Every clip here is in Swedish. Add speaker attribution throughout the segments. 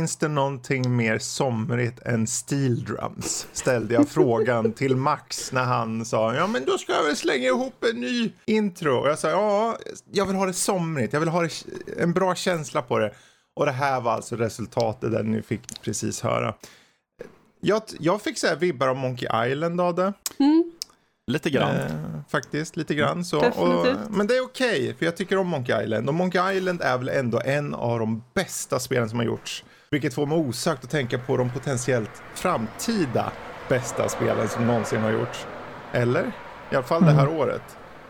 Speaker 1: Finns det någonting mer somrigt än steel drums? Ställde jag frågan till Max när han sa ja men då ska jag väl slänga ihop en ny intro. Och jag sa ja, jag vill ha det somrigt, jag vill ha en bra känsla på det. Och det här var alltså resultatet där ni fick precis höra. Jag, jag fick så här vibbar av Monkey Island av det.
Speaker 2: Mm.
Speaker 3: Lite grann. Eh,
Speaker 1: faktiskt, lite grann så. Och, men det är okej, okay, för jag tycker om Monkey Island. Och Monkey Island är väl ändå en av de bästa spelen som har gjorts. Vilket får mig osökt att tänka på de potentiellt framtida bästa spelen som någonsin har gjorts. Eller? I alla fall det här mm. året.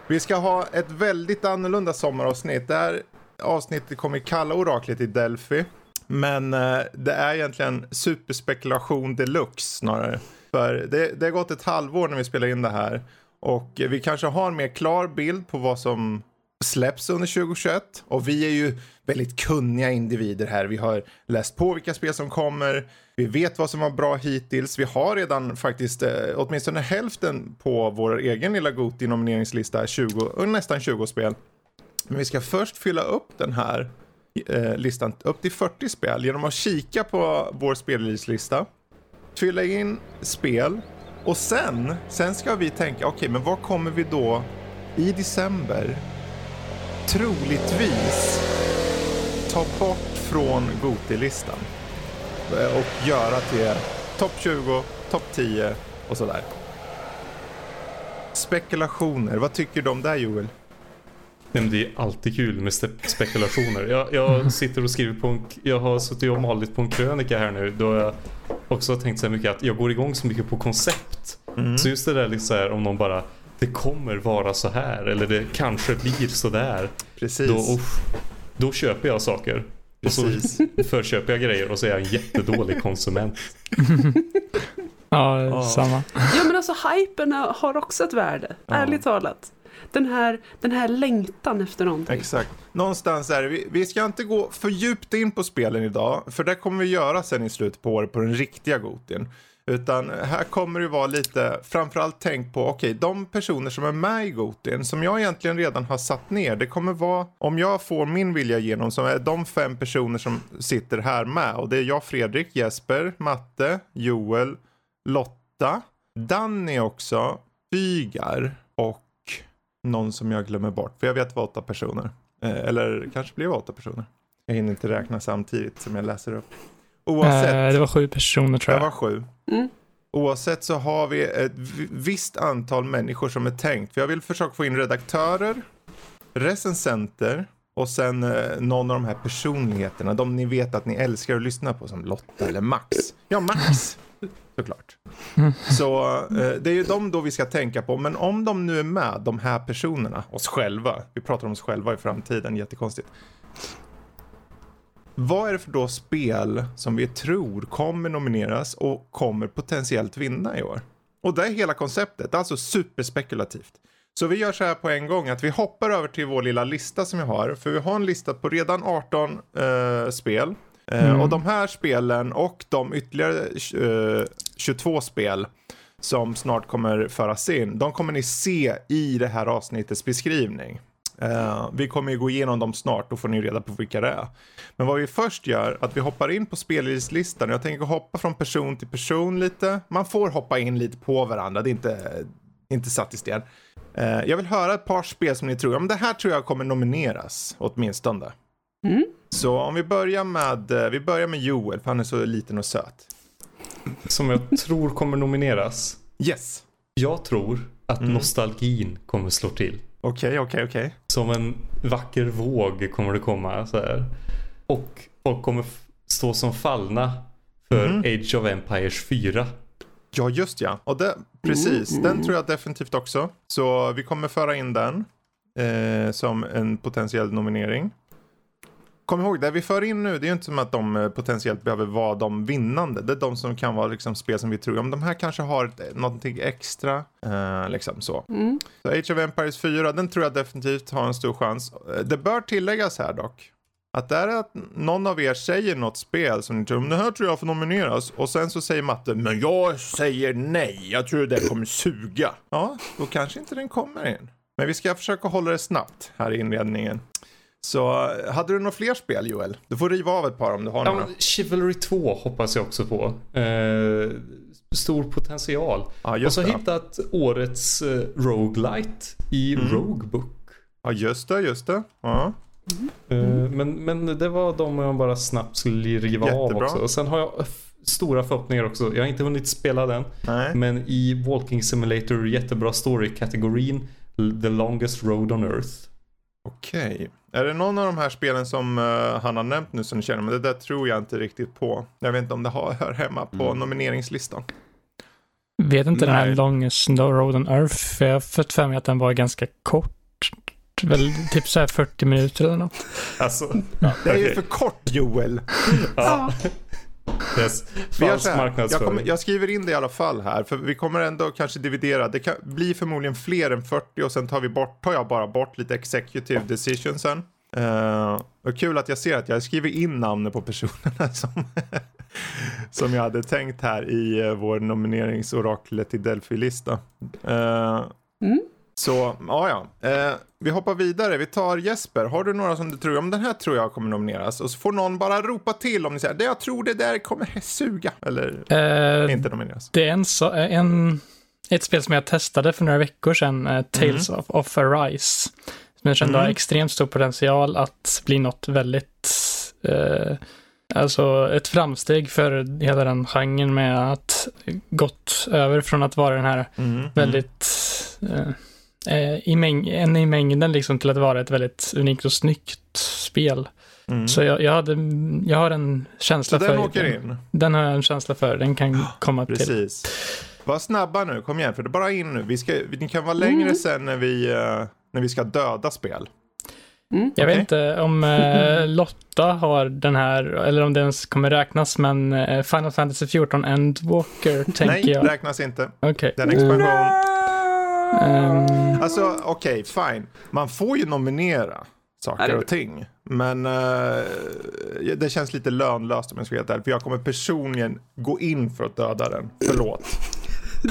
Speaker 1: Vi ska ha ett väldigt annorlunda sommaravsnitt. Det här avsnittet kommer kalla oraklet i Delphi. Men eh, det är egentligen superspekulation deluxe snarare. För det, det har gått ett halvår när vi spelar in det här. Och vi kanske har en mer klar bild på vad som släpps under 2021. Och vi är ju väldigt kunniga individer här. Vi har läst på vilka spel som kommer. Vi vet vad som var bra hittills. Vi har redan faktiskt eh, åtminstone hälften på vår egen lilla Goti nomineringslista, 20, eh, nästan 20 spel. Men vi ska först fylla upp den här eh, listan upp till 40 spel genom att kika på vår spellista. fylla in spel och sen, sen ska vi tänka, okej, okay, men vad kommer vi då i december troligtvis ta bort från Goti-listan eh, och göra till topp 20, topp 10 och sådär. Spekulationer, vad tycker du om det Joel?
Speaker 4: Men det är alltid kul med spekulationer. Jag, jag, sitter och skriver på en, jag har suttit och malit på en krönika här nu då jag också har tänkt så mycket att jag går igång så mycket på koncept. Mm. Så just det där liksom här, om någon bara det kommer vara så här eller det kanske blir så där.
Speaker 1: Precis.
Speaker 4: Då, uff, då köper jag saker. Precis. Och så förköper jag grejer och så är jag en jättedålig konsument.
Speaker 2: ja, ja, samma.
Speaker 5: Ja, men alltså hypen har också ett värde, ja. ärligt talat den här, den här längtan efter någonting.
Speaker 1: Exakt. Någonstans är det, vi, vi ska inte gå för djupt in på spelen idag, för det kommer vi göra sen i slutet på året på den riktiga Gotin. Utan här kommer det vara lite, framförallt tänk på, okej, okay, de personer som är med i Gotin, som jag egentligen redan har satt ner, det kommer vara, om jag får min vilja igenom, så är de fem personer som sitter här med. Och det är jag, Fredrik, Jesper, Matte, Joel, Lotta, Danny också, Fygar och någon som jag glömmer bort. För jag vet var åtta personer. Eh, eller kanske blir åtta personer. Jag hinner inte räkna samtidigt som jag läser upp.
Speaker 2: Oavsett. Eh, det var sju personer tror jag.
Speaker 1: Det var sju. Mm. Oavsett så har vi ett visst antal människor som är tänkt. För jag vill försöka få in redaktörer, recensenter och sen eh, någon av de här personligheterna. De ni vet att ni älskar att lyssna på som Lotta eller Max. Ja, Max såklart. Så eh, det är ju de då vi ska tänka på. Men om de nu är med, de här personerna, oss själva. Vi pratar om oss själva i framtiden, jättekonstigt. Vad är det för då spel som vi tror kommer nomineras och kommer potentiellt vinna i år? Och det är hela konceptet, alltså superspekulativt. Så vi gör så här på en gång att vi hoppar över till vår lilla lista som vi har. För vi har en lista på redan 18 eh, spel. Eh, mm. och de här spelen och de ytterligare eh, 22 spel som snart kommer föras in, de kommer ni se i det här avsnittets beskrivning. Uh, vi kommer ju gå igenom dem snart, då får ni reda på vilka det är. Men vad vi först gör, att vi hoppar in på spellistan. Jag tänker hoppa från person till person lite. Man får hoppa in lite på varandra, det är inte, inte satt i sten. Uh, jag vill höra ett par spel som ni tror, ja, men det här tror jag kommer nomineras åtminstone. Mm. Så om vi börjar med, eh, vi börjar med Joel, för han är så liten och söt.
Speaker 4: Som jag tror kommer nomineras.
Speaker 1: Yes.
Speaker 4: Jag tror att mm. nostalgin kommer slå till.
Speaker 1: Okej, okay, okej, okay, okej. Okay.
Speaker 4: Som en vacker våg kommer det komma så här. Och folk kommer stå som fallna för mm. Age of Empires 4.
Speaker 1: Ja, just ja. Och det, precis, mm. den tror jag definitivt också. Så vi kommer föra in den eh, som en potentiell nominering kom ihåg, det vi för in nu, det är ju inte som att de eh, potentiellt behöver vara de vinnande. Det är de som kan vara liksom spel som vi tror, om de här kanske har någonting extra, eh, liksom så. Mm. Så Age of Empires 4, den tror jag definitivt har en stor chans. Eh, det bör tilläggas här dock, att det är att någon av er säger något spel som ni tror, det här tror jag får nomineras. Och sen så säger Matte, men jag säger nej, jag tror det kommer suga. Ja, då kanske inte den kommer in. Men vi ska försöka hålla det snabbt här i inledningen. Så hade du några fler spel Joel? Du får riva av ett par om du har ja, några.
Speaker 4: Chivalry 2 hoppas jag också på. Eh, stor potential. Ja, och så det. hittat årets eh, roguelite i mm. Roguebook.
Speaker 1: Ja just det, just det. Ja.
Speaker 4: Mm. Men, men det var de jag bara snabbt skulle riva Jättebra. av också. Och sen har jag stora förhoppningar också. Jag har inte hunnit spela den. Nej. Men i Walking Simulator jättebra story-kategorin The Longest Road on Earth.
Speaker 1: Okej. Okay. Är det någon av de här spelen som uh, han har nämnt nu som du känner, men det där tror jag inte riktigt på. Jag vet inte om det har, hör hemma på mm. nomineringslistan.
Speaker 2: Vet inte Nej. den här Longest Road on Earth, för jag har fått för mig att den var ganska kort väl typ så här 40 minuter eller något.
Speaker 1: Alltså, ja, det är ju för kort Joel.
Speaker 4: ja. Yes. Falsk
Speaker 1: jag, kommer, jag skriver in det i alla fall här, för vi kommer ändå kanske dividera. Det kan bli förmodligen fler än 40 och sen tar, vi bort, tar jag bara bort lite executive decisions sen. Uh, och kul att jag ser att jag skriver in namnen på personerna som, som jag hade tänkt här i uh, vår nomineringsoraklet i Delphi-lista. Uh, mm. Så, ja ja. Eh, vi hoppar vidare. Vi tar Jesper. Har du några som du tror, om den här tror jag kommer nomineras. Och så får någon bara ropa till om ni säger, det jag tror det där kommer suga. Eller eh, inte nomineras.
Speaker 2: Det är en, så, en, ett spel som jag testade för några veckor sedan, uh, Tales mm. of, of Arise. Som jag kände mm. har extremt stor potential att bli något väldigt uh, Alltså ett framsteg för hela den genren med att gått över från att vara den här mm. väldigt uh, eh, i, mäng en i mängden liksom till att vara ett väldigt unikt och snyggt spel. Mm. Så jag, jag, hade, jag har en känsla
Speaker 1: Så
Speaker 2: för...
Speaker 1: den åker in?
Speaker 2: Den har jag en känsla för. Den kan komma
Speaker 1: Precis. till. Precis. Var snabba nu, kom igen, för det är bara in nu. Vi, ska, vi kan vara längre mm. sen när vi, uh, när vi ska döda spel.
Speaker 2: Mm. Jag okay. vet inte om uh, Lotta har den här, eller om det ens kommer räknas, men uh, Final Fantasy 14 Endwalker tänker
Speaker 1: Nej,
Speaker 2: jag.
Speaker 1: Nej, räknas inte.
Speaker 2: Okay.
Speaker 1: Den expansion. Um... Alltså okej, okay, fine. Man får ju nominera saker och ting. Men uh, det känns lite lönlöst om jag ska vara helt ärlig. För jag kommer personligen gå in för att döda den. Förlåt.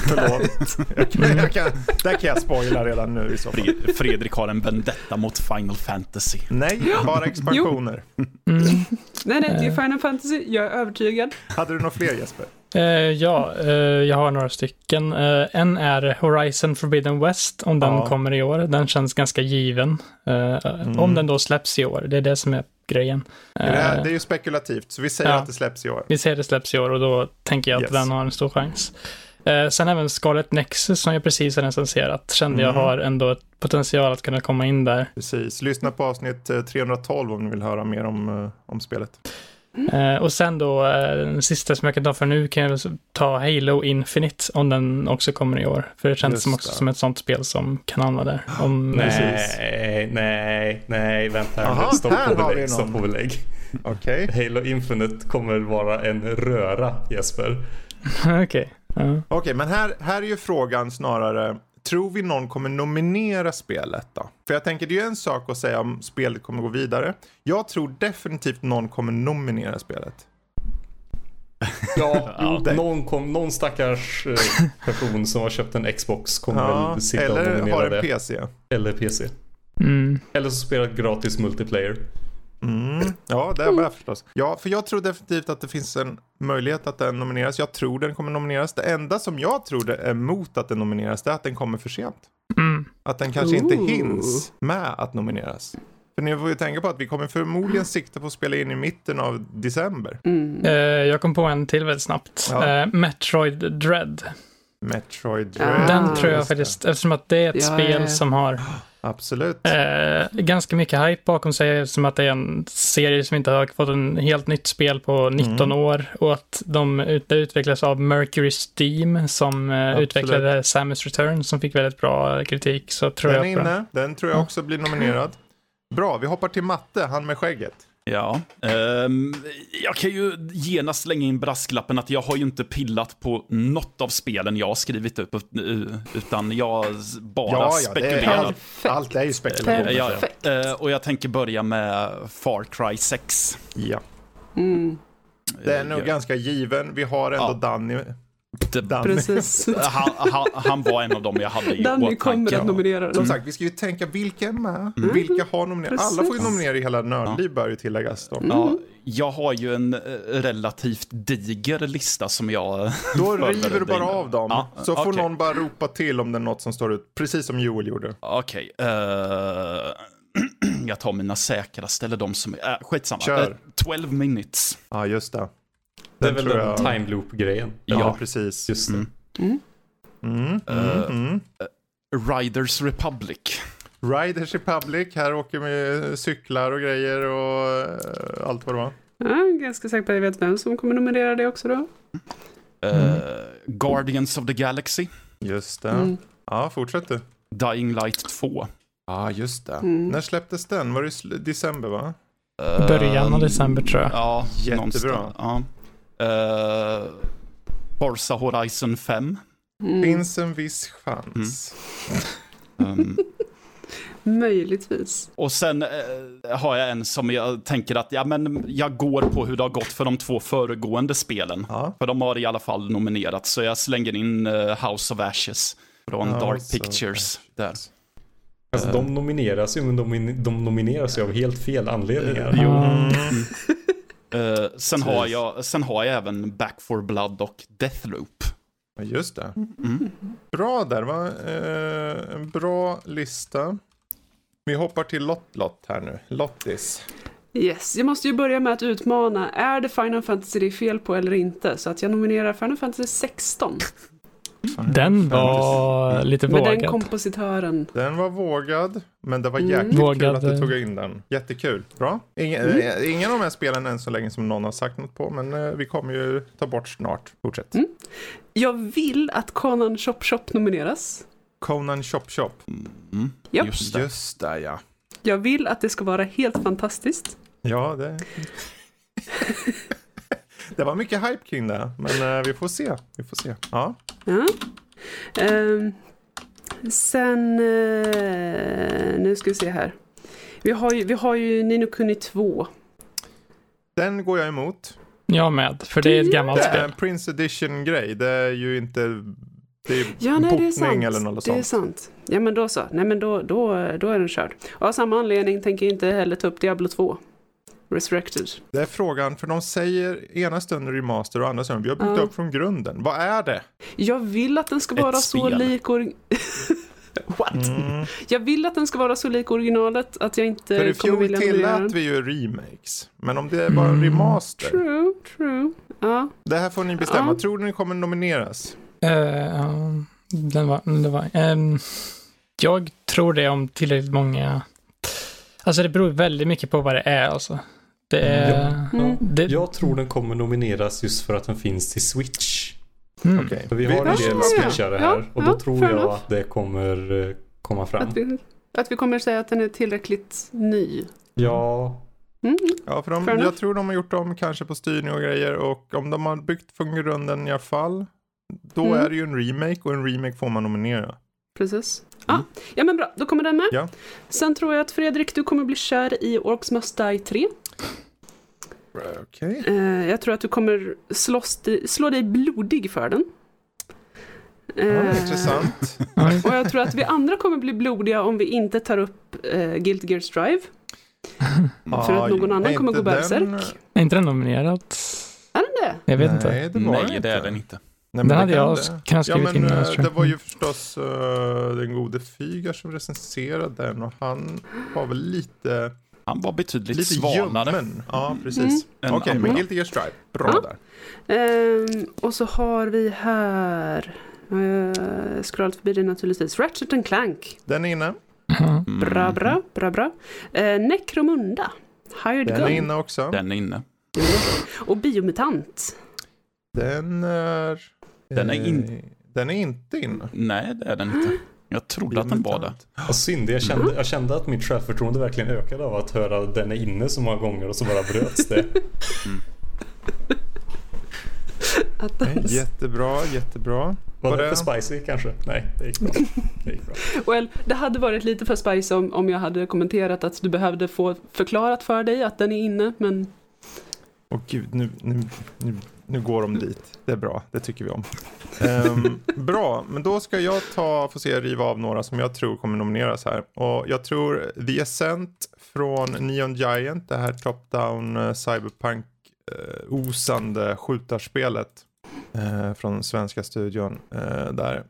Speaker 1: Förlåt. jag kan, jag kan, där kan jag spoila redan nu i så fall.
Speaker 3: Fredrik har en vendetta mot Final Fantasy.
Speaker 1: Nej, bara expansioner. Mm.
Speaker 5: Nej, nej, det är Final Fantasy. Jag är övertygad.
Speaker 1: Hade du några fler Jesper?
Speaker 2: Uh, ja, uh, jag har några stycken. Uh, en är Horizon Forbidden West, om den ja. kommer i år. Den känns ganska given. Mm. Om den då släpps i år, det är det som är grejen.
Speaker 1: Det, här, det är ju spekulativt, så vi säger att det släpps i år.
Speaker 2: Vi säger att det släpps i år och då tänker jag att yes. den har en stor chans. sen även Scarlet Nexus som jag precis har recenserat kände mm. jag har ändå ett potential att kunna komma in där.
Speaker 1: Precis, lyssna på avsnitt 312 om ni vill höra mer om, om spelet.
Speaker 2: Uh, och sen då, uh, den sista som jag kan ta för nu kan jag ta Halo Infinite om den också kommer i år. För det känns som också som ett sånt spel som kan hamna där. Om,
Speaker 4: nej, nej, nej, vänta här Stopp på belägg. Stopp på belägg. Okay. Halo Infinite kommer vara en röra, Jesper.
Speaker 2: Okej. Okay. Uh.
Speaker 1: Okej, okay, men här, här är ju frågan snarare Tror vi någon kommer nominera spelet då? För jag tänker det är ju en sak att säga om spelet kommer gå vidare. Jag tror definitivt någon kommer nominera spelet.
Speaker 4: Ja, jo, någon, kom, någon stackars eh, person som har köpt en Xbox kommer ja, väl sitta och nominera det. Eller har en
Speaker 1: PC.
Speaker 4: Eller PC.
Speaker 2: Mm.
Speaker 4: Eller så spelar gratis multiplayer.
Speaker 1: Mm. Ja, det är med förstås. Ja, för jag tror definitivt att det finns en möjlighet att den nomineras. Jag tror den kommer nomineras. Det enda som jag tror det är emot att den nomineras det är att den kommer för sent.
Speaker 2: Mm.
Speaker 1: Att den kanske Ooh. inte hinns med att nomineras. För ni får ju tänka på att vi kommer förmodligen sikta på att spela in i mitten av december.
Speaker 2: Mm. Uh, jag kom på en till väldigt snabbt. Ja. Uh, Metroid Dread.
Speaker 1: Metroid Dread.
Speaker 2: Den tror jag faktiskt, eftersom att det är ett ja, spel som har
Speaker 1: Absolut.
Speaker 2: Eh, ganska mycket hype bakom sig som att det är en serie som inte har fått en helt nytt spel på 19 mm. år och att de det utvecklas av Mercury Steam som eh, utvecklade Samus Return som fick väldigt bra kritik. Så tror
Speaker 1: den
Speaker 2: jag
Speaker 1: är inne. Den tror jag också blir nominerad. Bra, vi hoppar till matte, han med skägget.
Speaker 3: Ja, um, jag kan ju genast slänga in brasklappen att jag har ju inte pillat på något av spelen jag har skrivit upp, utan jag bara ja, ja, spekulerar.
Speaker 1: Är, allt är ju spekulation.
Speaker 3: Ja, ja. Uh, och jag tänker börja med Far Cry 6.
Speaker 1: Ja.
Speaker 5: Mm.
Speaker 1: Det är nog ja. ganska given. Vi har ändå ja. Danny
Speaker 3: Det,
Speaker 1: Danny.
Speaker 5: Precis.
Speaker 3: han, han, han var en av dem jag hade i
Speaker 5: Danny kommer
Speaker 3: åtanke.
Speaker 5: att nominera den.
Speaker 1: Som sagt, vi ska ju tänka vilka är med? Vilka har nominerat? Alla får ju nominera i hela Nördliv bör ju tilläggas då.
Speaker 3: Ja, jag har ju en eh, relativt diger lista som jag...
Speaker 1: Då river du bara
Speaker 3: innan.
Speaker 1: av dem.
Speaker 3: Ja,
Speaker 1: så får
Speaker 3: okej.
Speaker 1: någon bara ropa till om det är något som står ut. Precis som Joel gjorde.
Speaker 3: Okej. eh, jag tar mina säkraste, eller de som... Äh, skitsamma.
Speaker 1: Kör.
Speaker 3: Eh, 12 minutes.
Speaker 1: Ja, just det.
Speaker 4: Det är
Speaker 1: Den
Speaker 4: väl den
Speaker 1: jag-
Speaker 4: time loop-grejen.
Speaker 1: Ja,
Speaker 3: Ja.
Speaker 1: precis.
Speaker 4: Just det.
Speaker 3: Mm.
Speaker 5: Mm.
Speaker 1: Mm, mm,
Speaker 3: Eh,
Speaker 1: mm.
Speaker 3: Riders Republic.
Speaker 1: Riders Republic, här åker vi cyklar och grejer och eh, allt vad det var.
Speaker 5: Ja, jag är ganska säker på att jag vet vem som kommer nominera det också då.
Speaker 3: Eh, Guardians of the Galaxy.
Speaker 1: Just det.
Speaker 5: Mm.
Speaker 1: Ja, fortsätt du.
Speaker 3: Dying Light 2.
Speaker 1: Ja, just det.
Speaker 5: Mm.
Speaker 1: När släpptes den? Var det december va?
Speaker 3: Eh,
Speaker 2: Början av december tror jag.
Speaker 3: Ja,
Speaker 1: Jättebra.
Speaker 3: Ja. Uh, Forza Horizon 5.
Speaker 5: Mm.
Speaker 1: Finns en viss chans.
Speaker 3: Um,
Speaker 5: Möjligtvis.
Speaker 3: och sen eh, har jag en som jag tänker att ja, men jag går på hur det har gått för de två föregående spelen.
Speaker 1: Ja.
Speaker 3: För de har i alla fall nominerat, så jag slänger in eh, House of Ashes från
Speaker 1: House
Speaker 3: Dark Pictures. Där.
Speaker 4: Alltså de nomineras ju, men de, de nomineras ju av helt fel anledningar.
Speaker 3: Jo.
Speaker 1: Mm.
Speaker 3: Eh, sen, har jag, sen har jag även Back for Blood och Deathloop.
Speaker 1: Ja, Just det.
Speaker 3: Mm.
Speaker 1: Bra där, va? Eh, en bra lista. Vi hoppar till Lott Lott här nu. Lottis.
Speaker 5: Yes, jag måste ju börja med att utmana. Är det Final Fantasy det är fel på eller inte? Så att jag nominerar Final Fantasy 16.
Speaker 2: Den var lite
Speaker 5: Med den
Speaker 2: vågad.
Speaker 5: kompositören.
Speaker 1: Den var vågad, men det var
Speaker 5: Mm.
Speaker 1: jäkligt
Speaker 2: Vågad,
Speaker 1: kul att du
Speaker 2: eh.
Speaker 1: tog in den. Jättekul. Bra. Ingen,
Speaker 5: Mm.
Speaker 1: eh, ingen av de här spelen än så länge som någon har sagt något på, men eh, vi kommer ju ta bort snart. Fortsätt.
Speaker 5: Mm. Jag vill att Conan Shop Shop nomineras.
Speaker 1: Conan Chop Chop.
Speaker 3: Mm.
Speaker 5: Japp.
Speaker 3: Just det.
Speaker 1: Just det, ja.
Speaker 5: Jag vill att det ska vara helt fantastiskt.
Speaker 1: Ja, det... det var mycket hype kring det, men vi får se. Vi får se. Ja.
Speaker 5: Ja. Ehm, sen, eh, nu ska vi se här. Vi har ju, vi har ju Nino Kuni 2.
Speaker 1: Den går jag emot.
Speaker 2: Jag med, för det är ett gammalt
Speaker 1: Det är en
Speaker 2: spel.
Speaker 1: Prince Edition-grej. Det är ju inte... Det är
Speaker 5: Ja, nej, det är sant.
Speaker 1: eller något
Speaker 5: det är
Speaker 1: sånt.
Speaker 5: sant. Ja, men då så. Nej, men då, då, då är den körd. Och av samma anledning tänker jag inte heller ta upp Diablo 2. Resurrected.
Speaker 1: Det är frågan, för de säger ena stunden remaster och andra stunden vi har byggt
Speaker 5: Ja.
Speaker 1: upp från grunden. Vad är det?
Speaker 5: Jag vill att den ska
Speaker 3: Ett
Speaker 5: vara så
Speaker 3: spel.
Speaker 5: lik... Or- What?
Speaker 1: Mm.
Speaker 5: Jag vill att den ska vara så lik originalet att jag inte
Speaker 1: För i
Speaker 5: kommer
Speaker 1: fjol
Speaker 5: vilja
Speaker 1: tillät
Speaker 5: den.
Speaker 1: vi ju remakes. Men om det är bara en
Speaker 2: Mm.
Speaker 1: remaster.
Speaker 5: True, true. Ja.
Speaker 1: Det här får ni bestämma.
Speaker 5: Ja.
Speaker 1: Tror ni kommer nomineras?
Speaker 2: Ja, den var, det var, ehm, jag tror det om tillräckligt många... Alltså det beror väldigt mycket på vad det är alltså. Det är...
Speaker 5: Mm.
Speaker 2: Det,
Speaker 4: Jag tror den kommer nomineras just för att den finns till Switch.
Speaker 2: mm.
Speaker 4: För vi har en
Speaker 5: Ja,
Speaker 4: del
Speaker 5: ja,
Speaker 4: switchare
Speaker 5: ja.
Speaker 4: här och då
Speaker 5: Ja,
Speaker 4: tror jag
Speaker 5: enough.
Speaker 4: att det kommer eh, komma fram.
Speaker 5: Att, vi, att vi kommer säga att den är tillräckligt ny.
Speaker 4: Ja,
Speaker 5: Mm.
Speaker 1: Ja, för de,
Speaker 5: Fair enough.
Speaker 1: jag tror de har gjort om kanske på styrning och grejer. Och om de har byggt från grunden i alla fall. Då
Speaker 5: Mm.
Speaker 1: är det ju en remake och en remake får man nominera.
Speaker 5: Precis. Ja. ja, men bra. Då kommer den med.
Speaker 1: Ja.
Speaker 5: Sen tror jag att Fredrik, du kommer bli kär i Orcs Must Die 3.
Speaker 1: Okej.
Speaker 5: Eh, jag tror att du kommer slåss di- slå dig blodig för den.
Speaker 1: Ja,
Speaker 5: Eh,
Speaker 1: intressant.
Speaker 5: Och jag tror att vi andra kommer bli blodiga om vi inte tar upp uh, Guilty Gear Strive. För att någon annan kommer gå bärserk.
Speaker 1: den-
Speaker 2: Är inte den nominerad?
Speaker 5: Är den det?
Speaker 2: Jag vet
Speaker 1: Nej,
Speaker 2: inte.
Speaker 1: det
Speaker 3: Nej,
Speaker 1: inte.
Speaker 3: det är den inte.
Speaker 1: Nej, men
Speaker 2: Den
Speaker 1: det
Speaker 2: hade jag
Speaker 1: det.
Speaker 2: kunnat
Speaker 1: Ja,
Speaker 2: skrivit
Speaker 1: men
Speaker 2: in. jag.
Speaker 1: det var ju förstås eh, den gode Fygar som recenserade den och han var väl lite,
Speaker 3: Han var betydligt
Speaker 1: lite
Speaker 3: svalare.
Speaker 1: ljummen. Ja,
Speaker 5: Mm.
Speaker 1: precis.
Speaker 3: än
Speaker 1: Okej, men
Speaker 3: andra.
Speaker 1: Guilty Gear Strive. Bra
Speaker 5: Ja.
Speaker 1: där.
Speaker 5: Ehm, och så har vi här, uh, scrollat förbi det naturligtvis, Ratchet and Clank.
Speaker 1: Den är inne.
Speaker 3: Mm.
Speaker 5: Bra, bra, bra, bra. Uh, Necromunda, Hired
Speaker 1: Den
Speaker 5: Gun.
Speaker 1: är inne också.
Speaker 3: Den är inne.
Speaker 5: Och Biomutant.
Speaker 1: Den är...
Speaker 3: Den är in-
Speaker 1: eh, Den är inte inne.
Speaker 3: Nej, det är den inte. Jag trodde att den var det.
Speaker 4: vad synd. Jag kände, jag kände att mitt självförtroende verkligen ökade av att höra den är inne så många gånger och så bara bröts det.
Speaker 5: Att
Speaker 1: Nej,
Speaker 5: den...
Speaker 1: Jättebra, jättebra.
Speaker 4: Var
Speaker 1: Var
Speaker 4: det
Speaker 1: det-
Speaker 4: för spicy kanske? Nej, det gick bra. Det gick bra.
Speaker 5: Well, det hade varit lite för spicy om, om jag hade kommenterat att du behövde få förklarat för dig att den är inne, men
Speaker 1: Åh gud, nu, nu, nu nu går de dit. Det är bra, det tycker vi om. Um, bra, men då ska jag ta, få se, riva av några som jag tror kommer nomineras här. Och jag tror The Ascent från Neon Giant, det här top-down eh, cyberpunk uh, osande skjutarspelet uh, från svenska studion där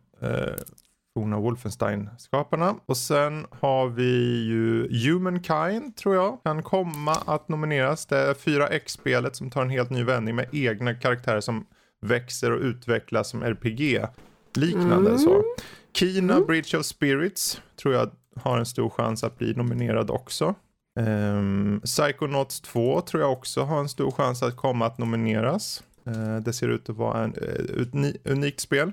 Speaker 1: forna Wolfenstein-skaparna. Och sen har vi ju Humankind tror jag kan komma att nomineras. Det är 4X-spelet som tar en helt ny vändning med egna karaktärer som växer och utvecklas som RPG. Liknande mm. så. Kina mm. Bridge of Spirits tror jag har en stor chans att bli nominerad också. Um, Psychonauts 2 tror jag också har en stor chans att komma att nomineras. Uh, det ser ut att vara en uh, unikt spel.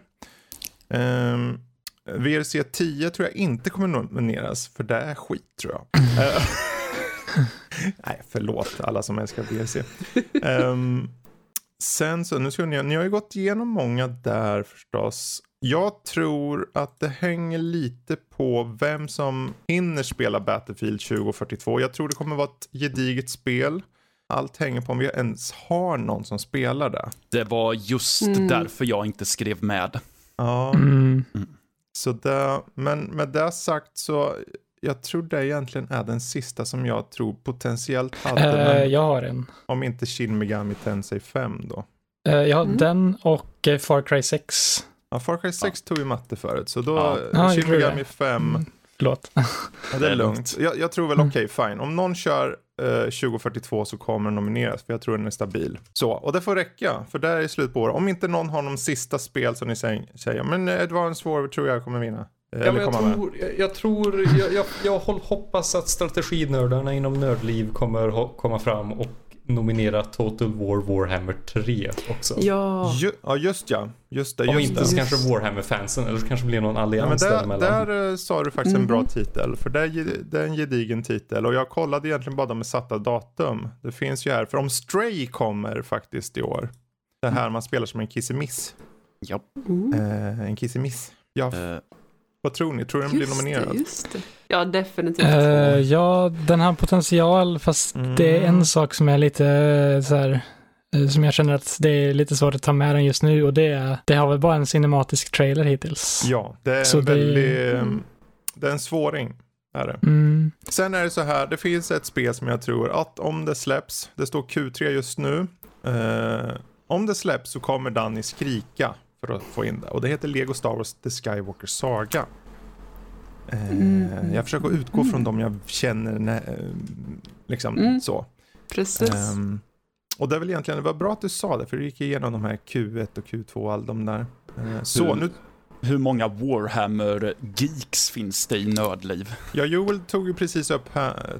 Speaker 1: Um, VRC 10 tror jag inte kommer nomineras, för det är skit tror jag. Nej, förlåt alla som älskar VRC. Um, ehm, sen så, nu ska ni, ni har ju gått igenom många där förstås. Jag tror att det hänger lite på vem som hinner spela Battlefield 2042. Jag tror det kommer vara ett gediget spel. Allt hänger på om vi ens har någon som spelar det.
Speaker 3: Det var just mm. därför jag inte skrev med.
Speaker 1: Ja. Mm. mm. Så det, men med det sagt så jag tror det egentligen är den sista som jag tror potentiellt hade.
Speaker 2: Uh, jag har en.
Speaker 1: Om inte Shin Megami Tensei 5 då.
Speaker 2: Uh, jag har mm. den och uh, Far Cry 6.
Speaker 1: Ja, Far Cry 6 ja. tog vi matte förut, så då ja. Shin Megami 5. Mm.
Speaker 2: Förlåt.
Speaker 1: Ja, det är lugnt. Jag, jag tror väl mm. okej, okay, fine. Om någon kör eh, 2042 så kommer den nomineras, för jag tror den är stabil. Så, och det får räcka, för det är slut på året. Om inte någon har någon sista spel som ni säger, men Advanced War tror jag kommer vinna.
Speaker 4: Eh, ja, men jag, tror, jag, jag, tror, jag, jag, jag hoppas att strateginördarna inom Nördliv kommer komma fram och nominera Total War Warhammer 3 också.
Speaker 5: Ja,
Speaker 1: Ju, ja just ja. Just det,
Speaker 4: just
Speaker 1: Om
Speaker 4: inte
Speaker 1: så
Speaker 4: kanske Warhammer-fansen eller så kanske blir någon allians ja,
Speaker 1: men där, där uh, sa du faktiskt mm. en bra mhm. titel. För det är, det är en gedigen titel. Och jag kollade egentligen bara med satta datum. Det finns ju här. För om Stray kommer faktiskt i år. Det här man spelar som en kissemiss.
Speaker 3: Ja.
Speaker 1: Mm. Uh, en kissemiss. Ja. Uh. Vad tror ni? Tror ni den blir nominerad?
Speaker 5: Det, just det. Ja, definitivt.
Speaker 2: Uh, ja, den har potential, fast mm. det är en sak som är lite eh, så här, eh, som jag känner att det är lite svårt att ta med den just nu och det är, det har väl bara en cinematisk trailer hittills.
Speaker 1: Ja, det är så en väldigt, det... Mm. det är en svåring. Är det. Mm. Sen är det så här, det finns ett spel som jag tror att om det släpps, det står Q3 just nu, uh, om det släpps så kommer Danny skrika för att få in det. Och det heter Lego Star Wars The Skywalker Saga. Eh, mm. Jag försöker utgå från dem jag känner, när, eh, liksom mm. så.
Speaker 5: Precis. Um,
Speaker 1: och det är väl egentligen, det var bra att du sa det, för du gick igenom de här Q1 och Q2 och all de där. Uh, så nu
Speaker 3: hur många Warhammer-geeks finns det i Nördliv?
Speaker 1: Ja, Joel tog ju precis upp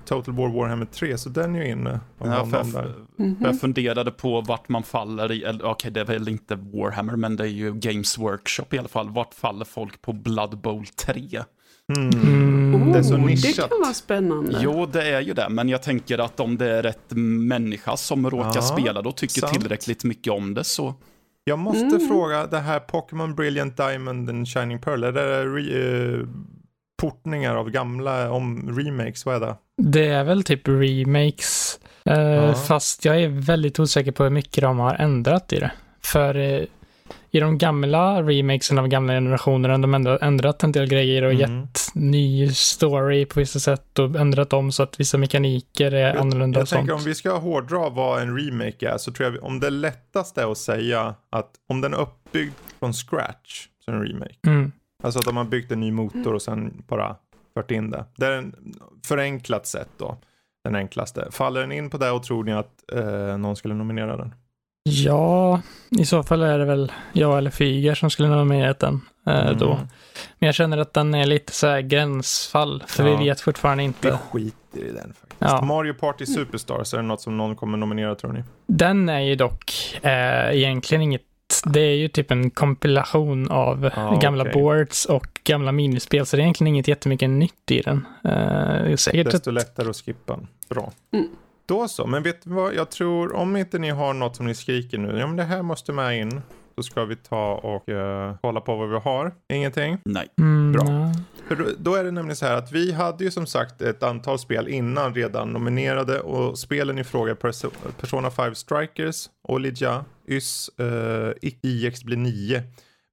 Speaker 1: Total War Warhammer 3, så den är ju inne.
Speaker 3: Ja, för, jag, mm -hmm. jag funderade på vart man faller i, okej okay, det är väl inte Warhammer, men det är ju Games Workshop i alla fall. Vart faller folk på Blood Bowl 3?
Speaker 5: Mm. Mm. Det är så nischat. Det kan vara spännande.
Speaker 3: Jo, det är ju det. Men jag tänker att om det är rätt människa som råkar ja, spela då tycker sant. tillräckligt mycket om det så
Speaker 1: jag måste mm. fråga, det här Pokémon Brilliant Diamond and Shining Pearl, är det re, uh, portningar av gamla, om remakes, vad är det?
Speaker 2: Det är väl typ remakes, uh, ja. fast jag är väldigt osäker på hur mycket de har ändrat i det. För uh, i de gamla remakesen av gamla generationer har de ändå ändrat en del grejer och mm. gett ny story på vissa sätt och ändrat om så att vissa mekaniker är jag, annorlunda
Speaker 1: jag
Speaker 2: och
Speaker 1: sånt. Tänker om vi ska hårdra vad en remake är så tror jag om det lättaste är att säga att om den är uppbyggd från scratch så är det en remake. Mm. Alltså att de har byggt en ny motor och sen bara fört in det. Det är en förenklat sätt då. Den enklaste. Faller den in på det och tror ni att eh, någon skulle nominera den?
Speaker 2: Ja, i så fall är det väl jag eller Fyger som skulle nominera den eh, mm. då. Men jag känner att den är lite så här gränsfall, för ja. vi vet fortfarande inte.
Speaker 1: Vi skiter i den faktiskt. Ja. Mario Party Superstars, är det något som någon kommer nominera tror ni?
Speaker 2: Den är ju dock eh, egentligen inget det är ju typ en kompilation av ah, gamla okay. boards och gamla minispel, så det är egentligen inget jättemycket nytt i den. Uh,
Speaker 1: säkert Desto lättare att skippa. Bra. Mm. Då så, men vet du vad, jag tror om inte ni har något som ni skriker nu, ja men det här måste med in. Så ska vi ta och uh, kolla på vad vi har. Ingenting?
Speaker 3: Nej.
Speaker 2: Mm,
Speaker 1: Bra. För då är det nämligen så här att vi hade ju som sagt ett antal spel innan redan nominerade och spelen i fråga är Persona 5 Strikers, Olija, YS, uh, IX blir 9.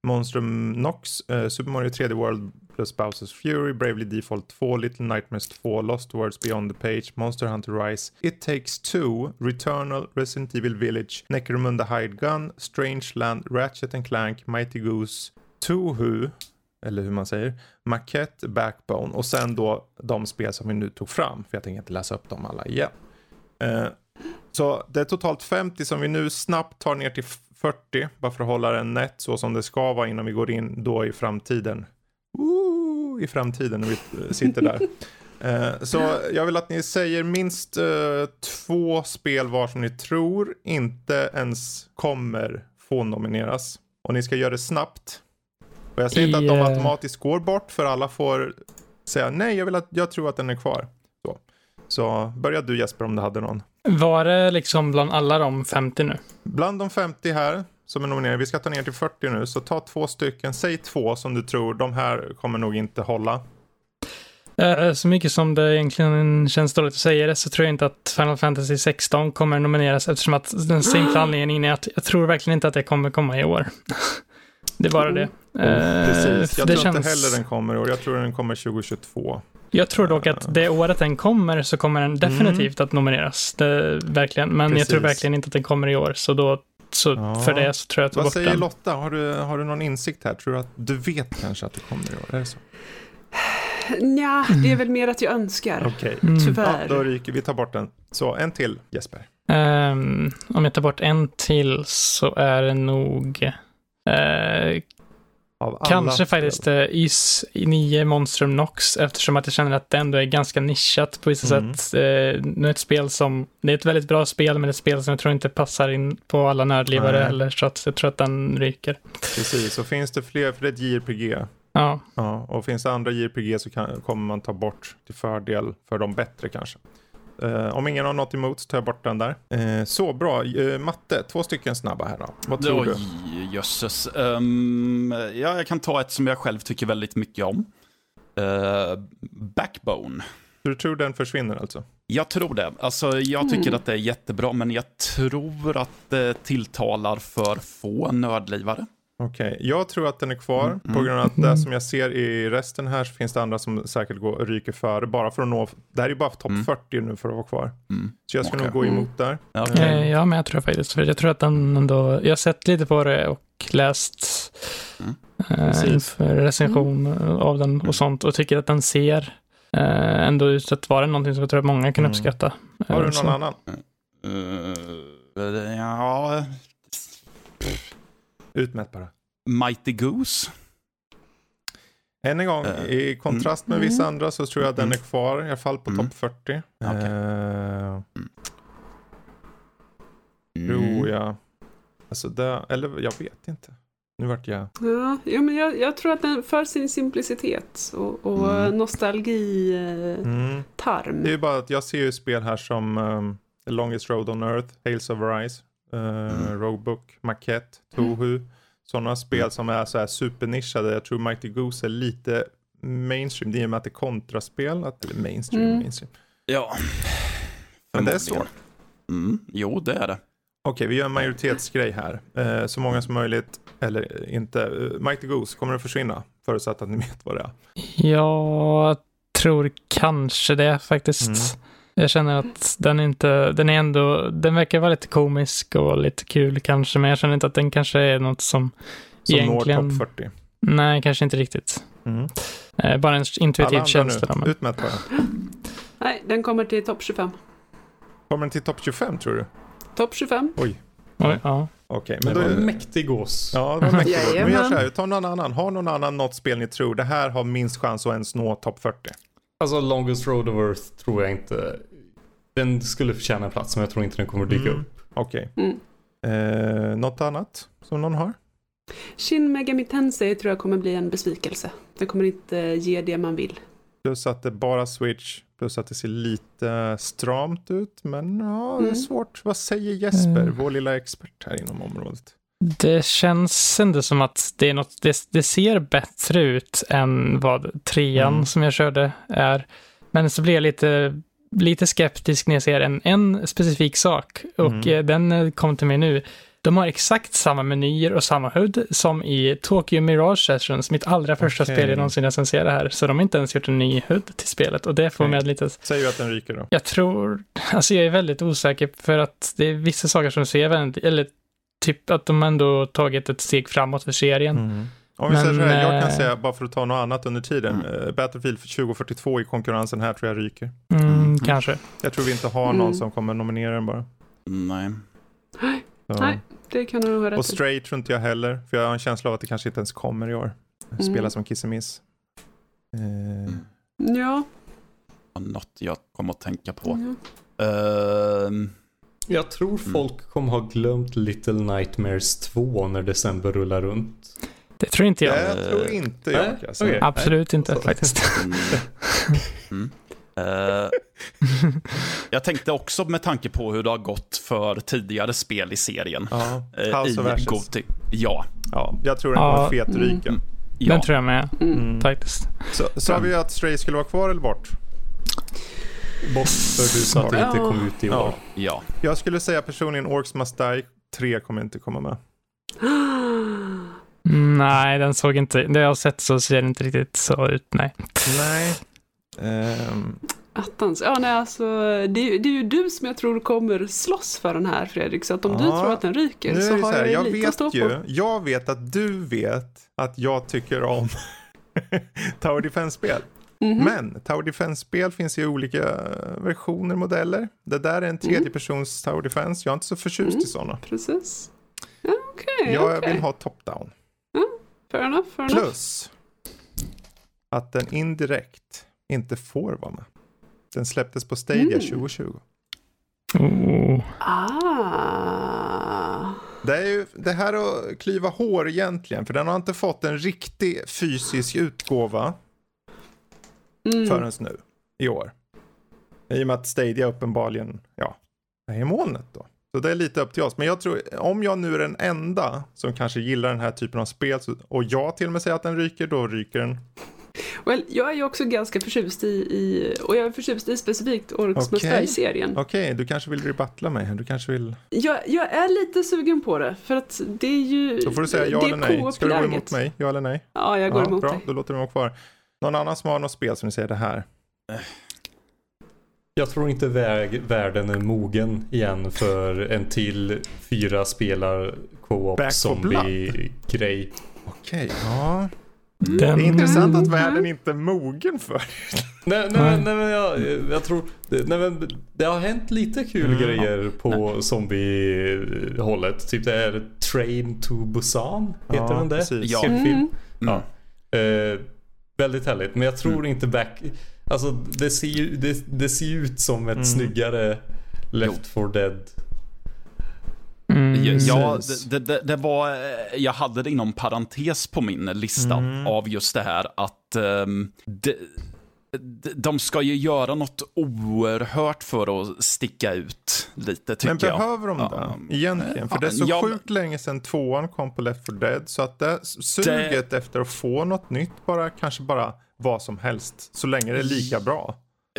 Speaker 1: Monstrum Nox, uh, Super Mario 3D World plus Bowsers Fury, Bravely Default 2, Little Nightmares 2, Lost Words Beyond the Page, Monster Hunter Rise, It Takes Two, Returnal, Resident Evil Village, Necromunda Hide Gun, Strange Land, Ratchet and Clank, Mighty Goose, Tohu, eller hur man säger, Maquette, Backbone och sen då de spel som vi nu tog fram, för jag tänker inte läsa upp dem alla igen. Uh, så det är totalt 50 som vi nu snabbt tar ner till 40, bara för att hålla den nätt så som det ska vara innan vi går in då i framtiden. I framtiden när vi sitter där. uh, så jag vill att ni säger minst uh, två spel var som ni tror inte ens kommer få nomineras. Och ni ska göra det snabbt. Och jag säger I, inte att de automatiskt går bort för alla får säga nej, jag, vill att, jag tror att den är kvar. Så, så börja du Jesper om du hade någon.
Speaker 2: Var det liksom bland alla de 50 nu?
Speaker 1: Bland de 50 här som är nominerade, vi ska ta ner till 40 nu, så ta två stycken, säg två som du tror, de här kommer nog inte hålla.
Speaker 2: Uh, så mycket som det egentligen känns dåligt att säga det så tror jag inte att Final Fantasy 16 kommer nomineras eftersom att den simpla anledningen är att jag tror verkligen inte att det kommer komma i år. det är bara det.
Speaker 1: Uh, Precis, jag tror känns... inte heller den kommer i år, jag tror den kommer 2022.
Speaker 2: Jag tror dock att det året den kommer så kommer den definitivt mm. att nomineras. Det, verkligen. Men Precis. jag tror verkligen inte att den kommer i år. Så då så ja. för det så tror jag att
Speaker 1: Vad säger den. Lotta? Har du, har du någon insikt här? Tror du att du vet kanske att det kommer i år? Är det så?
Speaker 5: Ja, det är väl mer att jag önskar.
Speaker 1: Okej, okay. mm. tyvärr. Ja, då ryker vi. tar bort den. Så, en till Jesper.
Speaker 2: Um, om jag tar bort en till så är det nog uh, Kanske faktiskt uh, Is 9 Monstrum Nox eftersom att jag känner att det ändå är ganska nischat på vissa mm. sätt. Uh, ett spel som, det är ett väldigt bra spel men ett spel som jag tror inte passar in på alla nördlivare Nej. heller så att jag tror att den ryker.
Speaker 1: Precis, och finns det fler, för det är ett JRPG.
Speaker 2: Ja.
Speaker 1: ja. Och finns det andra JRPG så kan, kommer man ta bort till fördel för de bättre kanske. Uh, om ingen har något emot så tar jag bort den där. Uh, så bra. Uh, matte, två stycken snabba här då. Vad tror Oj,
Speaker 3: du? Jösses. Um, ja, jag kan ta ett som jag själv tycker väldigt mycket om. Backbone.
Speaker 1: Du tror den försvinner alltså?
Speaker 3: Jag tror det. Alltså, jag tycker mm. att det är jättebra, men jag tror att det tilltalar för få nördlivare.
Speaker 1: Okej, okay. jag tror att den är kvar mm. på grund av att det som jag ser i resten här så finns det andra som säkert går, ryker före bara för att nå, det här är bara topp mm. 40 nu för att vara kvar. Mm. Så jag ska okay. nog gå emot där.
Speaker 2: Okay. Eh, ja, men jag tror faktiskt, för jag tror att den ändå, jag har sett lite på det och läst mm. eh, inför recension av den och sånt och tycker att den ser eh, ändå ut att vara någonting som jag tror att många kan mm. uppskatta.
Speaker 1: Har du någon så. annan?
Speaker 3: Uh, ja,
Speaker 1: Utmätt bara.
Speaker 3: Mighty Goose.
Speaker 1: Än en gång, uh, i kontrast med mm. vissa andra så tror jag att den är kvar, i alla fall på mm. topp 40. Okay. Uh, mm. Tror jag. Alltså det, eller jag vet inte. Nu vart jag...
Speaker 5: Ja, ja men jag, jag, tror att den för sin simplicitet och, och mm. nostalgi-tarm.
Speaker 1: Mm. Det är ju bara att jag ser ju spel här som um, The Longest Road on Earth, Tales of Arise, uh, Roguebook, Maquette, Toho. Mm. Sådana spel mm. som är så här supernischade. Jag tror Mighty Goose är lite mainstream. Det är i och med att det är kontraspel. Att det är mainstream, mm. mainstream.
Speaker 3: Ja.
Speaker 1: Men det är så.
Speaker 3: Mm. Jo, det är det.
Speaker 1: Okej, vi gör en majoritetsgrej här. Eh, så många som möjligt, eller inte. Uh, Mighty Goose, kommer det försvinna? Förutsatt att ni vet vad det är.
Speaker 2: Jag tror kanske det faktiskt. Mm. Jag känner att den inte, den är ändå, den verkar vara lite komisk och lite kul kanske, men jag känner inte att den kanske är något som,
Speaker 1: som
Speaker 2: egentligen...
Speaker 1: når topp 40?
Speaker 2: Nej, kanske inte riktigt. Mm. Eh, bara en intuitiv känsla.
Speaker 1: Utmätt bara.
Speaker 5: Nej, den kommer till topp 25.
Speaker 1: Kommer den till topp 25 tror du?
Speaker 5: Topp 25.
Speaker 1: Oj.
Speaker 2: Oj, ja.
Speaker 1: Okej,
Speaker 4: men det var en mäktig gås.
Speaker 1: Ja, det var mäktig gås. Men gör så här, ta någon annan. Har någon annan något spel ni tror, det här har minst chans att ens nå topp 40?
Speaker 4: Alltså Longest Road of Earth tror jag inte den skulle förtjäna en plats men jag tror inte den kommer dyka mm. upp.
Speaker 1: Okej. Okay. Mm. Eh, något annat som någon har?
Speaker 5: Shin Megami Tensei tror jag kommer bli en besvikelse. Den kommer inte ge det man vill.
Speaker 1: Plus att det bara Switch, plus att det ser lite stramt ut. Men ja, det är mm. svårt. Vad säger Jesper, mm. vår lilla expert här inom området?
Speaker 2: Det känns ändå som att det, är något, det, det ser bättre ut än vad trean mm. som jag körde är. Men så blir jag lite lite skeptisk när jag ser en, en specifik sak och mm. Eh, den eh, kom till mig nu. De har exakt samma menyer och samma HUD som i Tokyo Mirage Sessions, mitt allra första
Speaker 1: Okej.
Speaker 2: spel jag någonsin recenserade här. Så de har inte ens gjort en ny HUD till spelet och det får
Speaker 1: Okej.
Speaker 2: mig att lite...
Speaker 1: Säger ju att den ryker då.
Speaker 2: Jag tror... Alltså jag är väldigt osäker för att det är vissa saker som ser väldigt... Eller typ att de ändå tagit ett steg framåt för serien.
Speaker 1: Mm. Om vi
Speaker 2: Men,
Speaker 1: säger så här, jag kan
Speaker 2: eh,
Speaker 1: säga, bara för att ta något annat under tiden, eh, Battlefield 2042 i konkurrensen här tror jag ryker.
Speaker 2: Mm,
Speaker 3: Mm.
Speaker 2: Kanske.
Speaker 1: Jag tror vi inte har någon
Speaker 5: Mm.
Speaker 1: som kommer nominera den bara.
Speaker 3: Nej.
Speaker 1: Så.
Speaker 5: Nej, det kan du nog ha rätt
Speaker 1: Och. Stray tror inte jag heller, för jag har en känsla av att det kanske inte ens kommer i år.
Speaker 5: Mm.
Speaker 1: Spela som kissemiss. Eh,
Speaker 5: Ja.
Speaker 3: Något jag kommer att tänka på.
Speaker 5: ja.
Speaker 4: Jag tror folk kommer ha glömt Little Nightmares 2 när december rullar runt.
Speaker 2: Det tror inte jag.
Speaker 1: det tror inte jag.
Speaker 4: Nej,
Speaker 1: jag
Speaker 4: okej.
Speaker 2: Absolut inte
Speaker 4: Så.
Speaker 2: faktiskt.
Speaker 3: mm. Mm. Eh, jag tänkte också med tanke på hur det har gått för tidigare spel i serien.
Speaker 1: Ja,
Speaker 3: eh,
Speaker 1: House of Ashes.
Speaker 3: Goti. Ja.
Speaker 1: Ja, jag tror den
Speaker 2: Ja.
Speaker 1: kommer fetryka.
Speaker 5: Mm.
Speaker 3: ja.
Speaker 2: Den tror jag med,
Speaker 5: Mm.
Speaker 1: Mm.
Speaker 2: faktiskt.
Speaker 1: Så sa vi att Stray skulle vara kvar eller bort?
Speaker 4: Bort för du sa att det inte kom ut i år.
Speaker 1: Ja.
Speaker 3: ja.
Speaker 1: Jag skulle säga personligen Orcs Must Die 3 kommer inte komma med.
Speaker 2: Nej, den såg inte... Det jag har sett så ser det inte riktigt så ut, nej.
Speaker 1: Nej. Ehm,
Speaker 5: Attans. Ja, nej, alltså, det, är ju- det är ju du som jag tror kommer slåss för den här, Fredrik. Så att om du
Speaker 1: Ja,
Speaker 5: tror att den ryker så
Speaker 1: det så
Speaker 5: har
Speaker 1: här,
Speaker 5: jag,
Speaker 1: jag
Speaker 5: lite att stå
Speaker 1: vet ju,
Speaker 5: på.
Speaker 1: jag vet att du vet att jag tycker om Tower Defense-spel.
Speaker 5: Mhm.
Speaker 1: Men Tower Defense-spel finns i olika versioner, modeller. Det där är en tredjepersons Tower Defense. Jag är inte så förtjust
Speaker 5: Mm.
Speaker 1: i sådana.
Speaker 5: Precis. Okej.
Speaker 1: Jag
Speaker 5: okej.
Speaker 1: vill ha top-down.
Speaker 5: Fair enough, fair enough.
Speaker 1: Plus att den indirekt inte får vara med. Den släpptes på Stadia
Speaker 5: Mm.
Speaker 1: 2020.
Speaker 2: Oh.
Speaker 5: Ah.
Speaker 1: Det är ju det här att klyva hår egentligen, för den har inte fått en riktig fysisk utgåva
Speaker 5: Mm.
Speaker 1: förrän nu i år. I och med att Stadia uppenbarligen, ja, är i molnet då. Så det är lite upp till oss. Men jag tror, om jag nu är den enda som kanske gillar den här typen av spel och jag till och med säger att den ryker, då ryker den.
Speaker 5: Well, jag är ju också ganska förtjust i, i och jag är förtjust i specifikt
Speaker 1: Okej.
Speaker 5: okay. serien
Speaker 1: Okej, du kanske vill rebattla mig. Du kanske vill...
Speaker 5: Jag, jag är lite sugen på det, för att det är ju...
Speaker 1: Då får du säga ja eller nej. Ska du gå emot mig? Ja eller nej?
Speaker 5: Ja, jag går
Speaker 1: ja,
Speaker 5: emot
Speaker 1: bra,
Speaker 5: dig.
Speaker 1: då låter vi vara kvar. Någon annan som har något spel som ni säger det här?
Speaker 4: Jag tror inte väg, världen är mogen igen för en till fyra spelar co-op zombie-grej.
Speaker 1: Okej, ja.
Speaker 2: Den...
Speaker 1: Det är intressant att världen inte är mogen för
Speaker 4: Nej, nej, men, nej men jag, jag tror, nej, men det har hänt lite kul
Speaker 1: Mm.
Speaker 4: grejer på zombie-hållet. Typ det är Train to Busan, heter
Speaker 1: Ja,
Speaker 4: den det?
Speaker 1: precis.
Speaker 3: Ja.
Speaker 4: Film.
Speaker 5: Mm.
Speaker 3: Mm.
Speaker 4: Eh, väldigt härligt, men jag tror
Speaker 3: Mm.
Speaker 4: inte back... Alltså det ser ju det, det ser ut som ett
Speaker 1: Mm.
Speaker 4: snyggare Left 4 Dead.
Speaker 2: Mm.
Speaker 3: Ja, det, det, det var, eh, jag hade det inom parentes på min lista
Speaker 1: Mm.
Speaker 3: av just det här att ehm, de, de, de ska ju göra något oerhört för att sticka ut lite tycker
Speaker 1: Men
Speaker 3: jag.
Speaker 1: behöver de
Speaker 3: Ja.
Speaker 1: det egentligen? För det är så
Speaker 3: Ja, men-
Speaker 1: sjukt länge sedan tvåan kom på Left 4 Dead. Så att det suget efter att få något nytt bara kanske bara vad som helst. Så länge det är lika bra.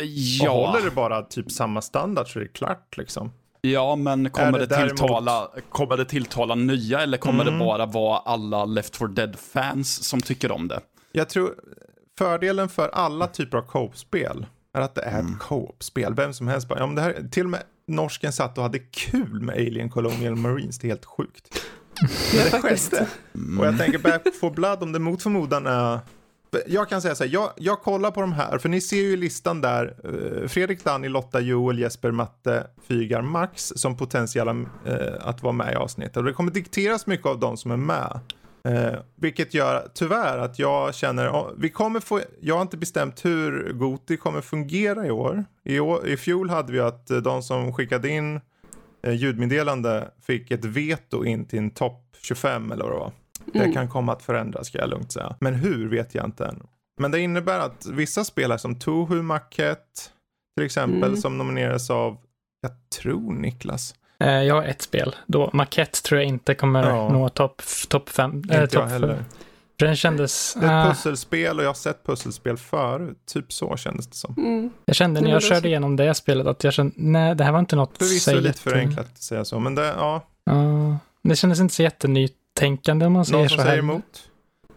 Speaker 1: Och
Speaker 3: Ja,
Speaker 1: håller det bara typ samma standard så är det klart liksom.
Speaker 3: ja, men kommer det,
Speaker 1: det däremot-
Speaker 3: tilltala, kommer det tilltala nya eller kommer
Speaker 1: Mm.
Speaker 3: det bara vara alla Left 4 Dead-fans som tycker om det?
Speaker 1: Jag tror fördelen för alla typer av co-op-spel är att det är
Speaker 3: Mm.
Speaker 1: ett co-op-spel. Vem som helst bara, ja men det här, till och med norsken satt och hade kul med Alien Colonial Marines. Det är helt sjukt.
Speaker 5: Ja,
Speaker 1: det skedde. Och jag tänker Back for Blood, om det mot förmodan är... Jag kan säga så här, jag, jag kollar på de här, för ni ser ju listan där, eh, Fredrik, Danny, Lotta, Joel, Jesper, Matte, Fygar, Max som potentiella eh, att vara med i avsnittet. Och det kommer dikteras mycket av de som är med. Eh, vilket gör tyvärr att jag känner, vi kommer få, jag har inte bestämt hur Goti kommer fungera i år. I, år, i fjol hade vi att eh, de som skickade in eh, ljudmeddelande fick ett veto in till en topp 25 eller vad det var. Det
Speaker 5: Mm.
Speaker 1: kan komma att förändras ska jag lugnt säga. Men hur vet jag inte än. Men det innebär att vissa spelare som Tohu Macket till exempel
Speaker 5: Mm.
Speaker 1: som nomineras av, jag tror Niklas.
Speaker 2: Eh, Jag har ett spel då. Makett tror jag inte kommer
Speaker 1: Ja.
Speaker 2: nå topp top fem.
Speaker 1: Inte
Speaker 2: Äh,
Speaker 1: jag
Speaker 2: top
Speaker 1: heller.
Speaker 2: För den kändes...
Speaker 1: Det är ett
Speaker 2: ah,
Speaker 1: pusselspel och jag har sett pusselspel förut. Typ så kändes det som.
Speaker 5: Mm.
Speaker 2: jag kände när
Speaker 5: Ja,
Speaker 2: jag körde
Speaker 5: så.
Speaker 2: igenom det spelet att jag kände, nej det här var inte något
Speaker 1: Förvisso lite
Speaker 2: jätte-
Speaker 1: förenklat att säga så, men det, ja.
Speaker 2: Ja, Det kändes inte så jättenytänkande om man säger
Speaker 1: Någon
Speaker 2: så
Speaker 1: som
Speaker 2: här.
Speaker 1: säger emot?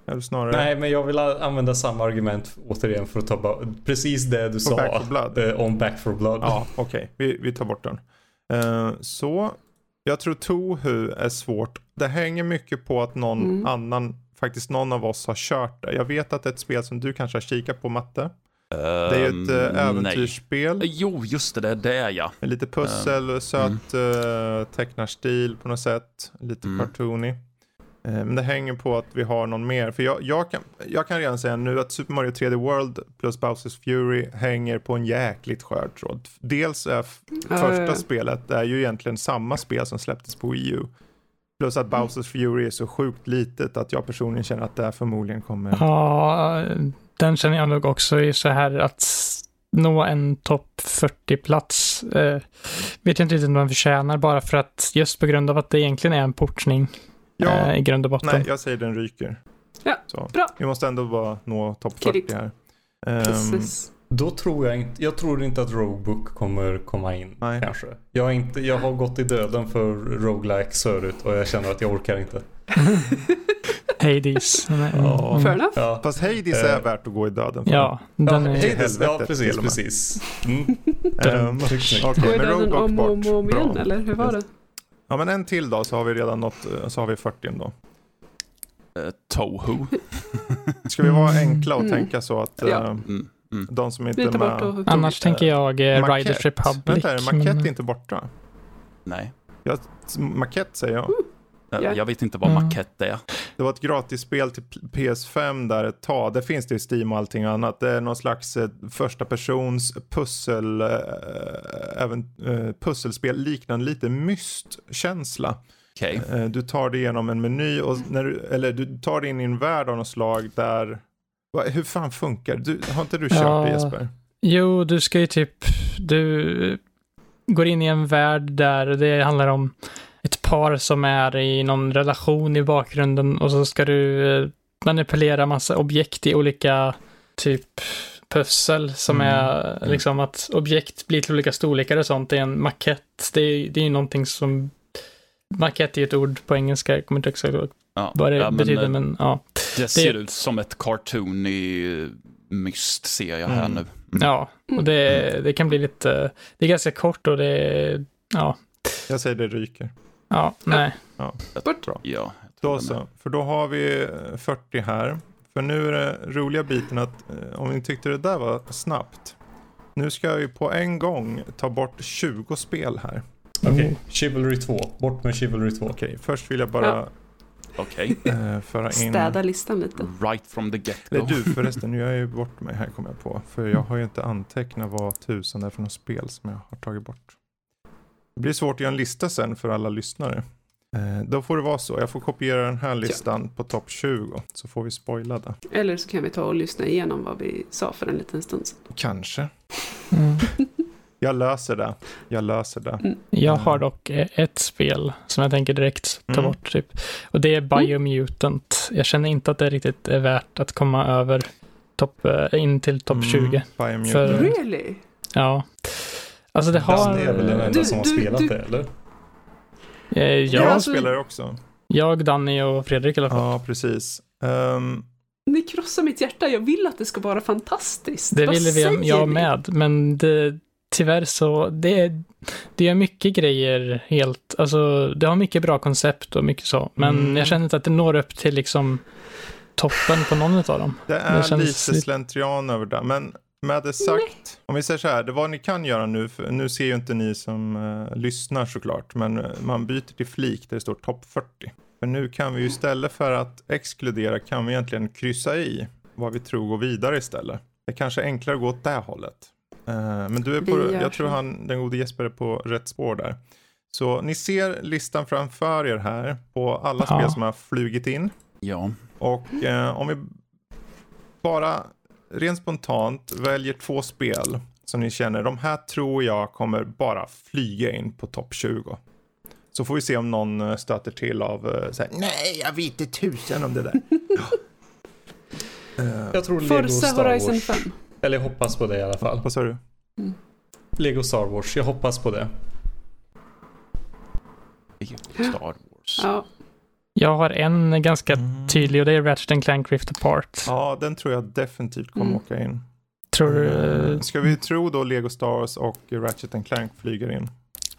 Speaker 1: Eller snarare
Speaker 4: Nej, men jag vill använda samma argument återigen för att ta precis det du sa
Speaker 1: Back for Blood?
Speaker 4: eh, om Back for Blood.
Speaker 1: Ja, okej. Vi, vi tar bort den. Eh, så, jag tror Tohu är svårt. Det hänger mycket på att någon
Speaker 5: Mm.
Speaker 1: annan, faktiskt någon av oss har kört det. Jag vet att det är ett spel som du kanske har kikat på, Matte. Det är ju ett
Speaker 3: Ehm,
Speaker 1: uh, äventyrsspel.
Speaker 3: nej. Jo, just det, det, är jag.
Speaker 1: Med lite pussel, söt uh, tecknarstil på något sätt. Lite
Speaker 3: Mm.
Speaker 1: cartoony. Eh, Men det hänger på att vi har någon mer. För jag, jag, kan, jag kan redan säga nu att Super Mario 3D World plus Bowsers Fury hänger på en jäkligt skör tråd. Dels är
Speaker 5: Ja,
Speaker 1: första spelet är ju egentligen samma spel som släpptes på Wii U. Plus att
Speaker 5: Mm.
Speaker 1: Bowsers Fury är så sjukt litet att jag personligen känner att det här förmodligen kommer...
Speaker 2: Ja, den känner jag nog också i så här att nå en topp 40-plats. Eh, vet jag inte riktigt om den förtjänar bara för att just på grund av att det egentligen är en portning
Speaker 1: Ja,
Speaker 2: eh, i grund och botten.
Speaker 1: nej, jag säger den ryker.
Speaker 5: Ja,
Speaker 1: så.
Speaker 5: bra.
Speaker 1: Vi måste ändå bara nå topp
Speaker 5: Kiddigt.
Speaker 1: 40 här. Ehm,
Speaker 5: Precis.
Speaker 4: Då tror jag inte, jag tror inte att Roguebook kommer komma in
Speaker 1: Nej.
Speaker 4: kanske. Jag, är inte, jag har gått i döden för roguelike förut och jag känner att jag orkar inte.
Speaker 2: Hades. Mm,
Speaker 4: Ja.
Speaker 2: mm.
Speaker 5: Fair enough.
Speaker 4: Ja,
Speaker 1: Fast Hades
Speaker 4: Eh,
Speaker 1: är värt att gå i döden för.
Speaker 2: Ja,
Speaker 4: ja,
Speaker 2: den är...
Speaker 1: Hades.
Speaker 4: ja precis, precis. Mm.
Speaker 1: Ehm,
Speaker 4: snyggt.
Speaker 1: okej,
Speaker 5: Går i
Speaker 1: men
Speaker 5: döden
Speaker 1: Roguebook
Speaker 5: om och om,
Speaker 1: bort.
Speaker 5: om igen,
Speaker 1: Bra.
Speaker 5: eller hur var det?
Speaker 1: Ja, men en till då så har vi redan nått, eh, så har vi 40 ändå.
Speaker 3: Uh, Toho.
Speaker 1: Ska vi vara
Speaker 2: Mm.
Speaker 1: enkla och
Speaker 5: Mm.
Speaker 1: tänka så att
Speaker 5: Ja.
Speaker 1: eh,
Speaker 3: Mm, mm.
Speaker 1: de som inte är med...
Speaker 2: Annars tänker jag
Speaker 1: Maquette.
Speaker 2: Riders Republic.
Speaker 1: Vänta, är Maquette
Speaker 2: men-
Speaker 1: inte borta?
Speaker 3: Nej,
Speaker 1: Maquette säger jag.
Speaker 3: jag,
Speaker 5: Ja.
Speaker 3: jag vet inte vad
Speaker 2: Mm.
Speaker 3: makett är.
Speaker 1: Det var ett gratisspel till P- PS5 där ett tag. Det finns det i Steam och allting annat. Det är någon slags eh, första persons pussel, eh, även, eh, pusselspel liknande lite myst-känsla.
Speaker 3: Okej.
Speaker 1: Eh, Du tar dig igenom en meny och när du, eller du tar dig in i en värld av något slag där Va, hur fan funkar? Du, Har inte du kört
Speaker 2: Ja.
Speaker 1: det Jesper?
Speaker 2: Jo, du ska ju typ... Du går in i en värld där det handlar om ett par som är i någon relation i bakgrunden och så ska du eh, manipulera massa objekt i olika typ pussel som
Speaker 1: Mm.
Speaker 2: är
Speaker 1: Mm.
Speaker 2: liksom att objekt blir till olika storlekar och sånt. Det är en makett. Det är, det är ju någonting som... Makett är ett ord på engelska, jag kommer inte exakt ihåg
Speaker 3: Ja.
Speaker 2: vad det
Speaker 3: ja, men,
Speaker 2: betyder,
Speaker 3: eh,
Speaker 2: men ja.
Speaker 3: Det ser
Speaker 2: det-
Speaker 3: ut som ett cartoon i myst ser jag här
Speaker 1: Mm.
Speaker 3: nu.
Speaker 2: Ja, och det, det kan bli lite... Det är ganska kort och det är... Ja,
Speaker 1: Jag säger det ryker.
Speaker 2: Ja, nej.
Speaker 5: Bort.
Speaker 1: Bra.
Speaker 3: Ja, jag tror
Speaker 1: Då
Speaker 3: det med.
Speaker 1: så, för då har vi eh, 40 här. För nu är det roliga biten att eh, om ni tyckte det där var snabbt. Nu ska vi på en gång ta bort 20 spel här.
Speaker 4: Okej, Chivalry 2. Bort med Chivalry 2.
Speaker 1: Okej, först vill jag bara
Speaker 5: Ja.
Speaker 3: Okej.
Speaker 1: eh, föra in...
Speaker 5: Städa listan lite.
Speaker 3: Right from the
Speaker 1: Eller
Speaker 3: get-go.
Speaker 1: du förresten, nu är jag ju bort mig här kommer jag på. För jag har ju inte antecknat vad tusan det är för något spel som jag har tagit bort. Det blir svårt att göra en lista sen för alla lyssnare. Eh, då får det vara så. Jag får kopiera den här listan på topp 20. Så får vi spoila det.
Speaker 5: Eller så kan vi ta och lyssna igenom vad vi sa för en liten stund sedan.
Speaker 1: Kanske.
Speaker 2: Mm.
Speaker 1: Jag löser det. Jag löser det.
Speaker 2: Jag
Speaker 1: Mm.
Speaker 2: har dock eh, ett spel som jag tänker direkt ta
Speaker 1: Mm.
Speaker 2: bort. Typ. Och det är Biomutant. Jag känner inte att det riktigt är värt att komma över topp, eh, in till topp 20.
Speaker 1: Mm, Biomutant.
Speaker 2: För-
Speaker 5: Really?
Speaker 2: Ja. Alltså det har...
Speaker 4: Danne är väl den enda
Speaker 5: Du-
Speaker 4: som har
Speaker 5: du-
Speaker 4: spelat
Speaker 5: du-
Speaker 4: det, eller?
Speaker 2: Eh,
Speaker 1: Jag
Speaker 2: jag,
Speaker 5: alltså-
Speaker 1: spelar det också.
Speaker 2: jag, Danny och Fredrik i alla fall.
Speaker 1: Ja, precis. Ehm,
Speaker 5: Ni krossar mitt hjärta. Jag vill att det ska vara fantastiskt.
Speaker 2: Det
Speaker 5: Vad
Speaker 2: ville vi, jag
Speaker 5: ni?
Speaker 2: med. Men det, tyvärr så, det, det är mycket grejer helt, alltså det har mycket bra koncept och mycket så. Men
Speaker 1: Mm.
Speaker 2: jag känner inte att det når upp till liksom toppen på någon av dem.
Speaker 1: det är lite
Speaker 2: lite-
Speaker 1: slentrian över det. Men med det sagt, om vi säger så här, det vad ni kan göra nu, för nu ser ju inte ni som eh, lyssnar såklart, men eh, man byter till flik där det står topp 40. För nu kan vi ju istället för att exkludera kan vi egentligen kryssa i vad vi tror går vidare istället. Det är kanske är enklare att gå åt det hållet. Eh, men du är på, jag tror han, den gode Jesper är på rätt spår där. Så ni ser listan framför er här på alla
Speaker 2: Ja.
Speaker 1: spel som har flugit in.
Speaker 3: Ja.
Speaker 1: Och eh, om vi bara rent spontant väljer två spel som ni känner, de här tror jag kommer bara flyga in på topp 20. Så får vi se om någon eh, stöter till av eh, så här, nej jag vet inte tusen om det där. Eh,
Speaker 4: Jag tror Lego
Speaker 5: Forza
Speaker 4: Star
Speaker 5: Horizon
Speaker 4: Wars.
Speaker 5: 5.
Speaker 4: Eller jag hoppas på det i alla fall.
Speaker 1: vad sa du?
Speaker 4: Lego Star Wars, jag hoppas på det.
Speaker 3: Star Wars.
Speaker 5: Ja.
Speaker 2: Jag har en ganska
Speaker 1: Mm.
Speaker 2: tydlig och det är Ratchet Clank Rift Apart.
Speaker 1: Ja, den tror jag definitivt kommer
Speaker 5: Mm.
Speaker 1: åka in.
Speaker 2: Tror du?
Speaker 1: Eh, Ska vi tro då Lego Star Wars och Ratchet and Clank flyger in?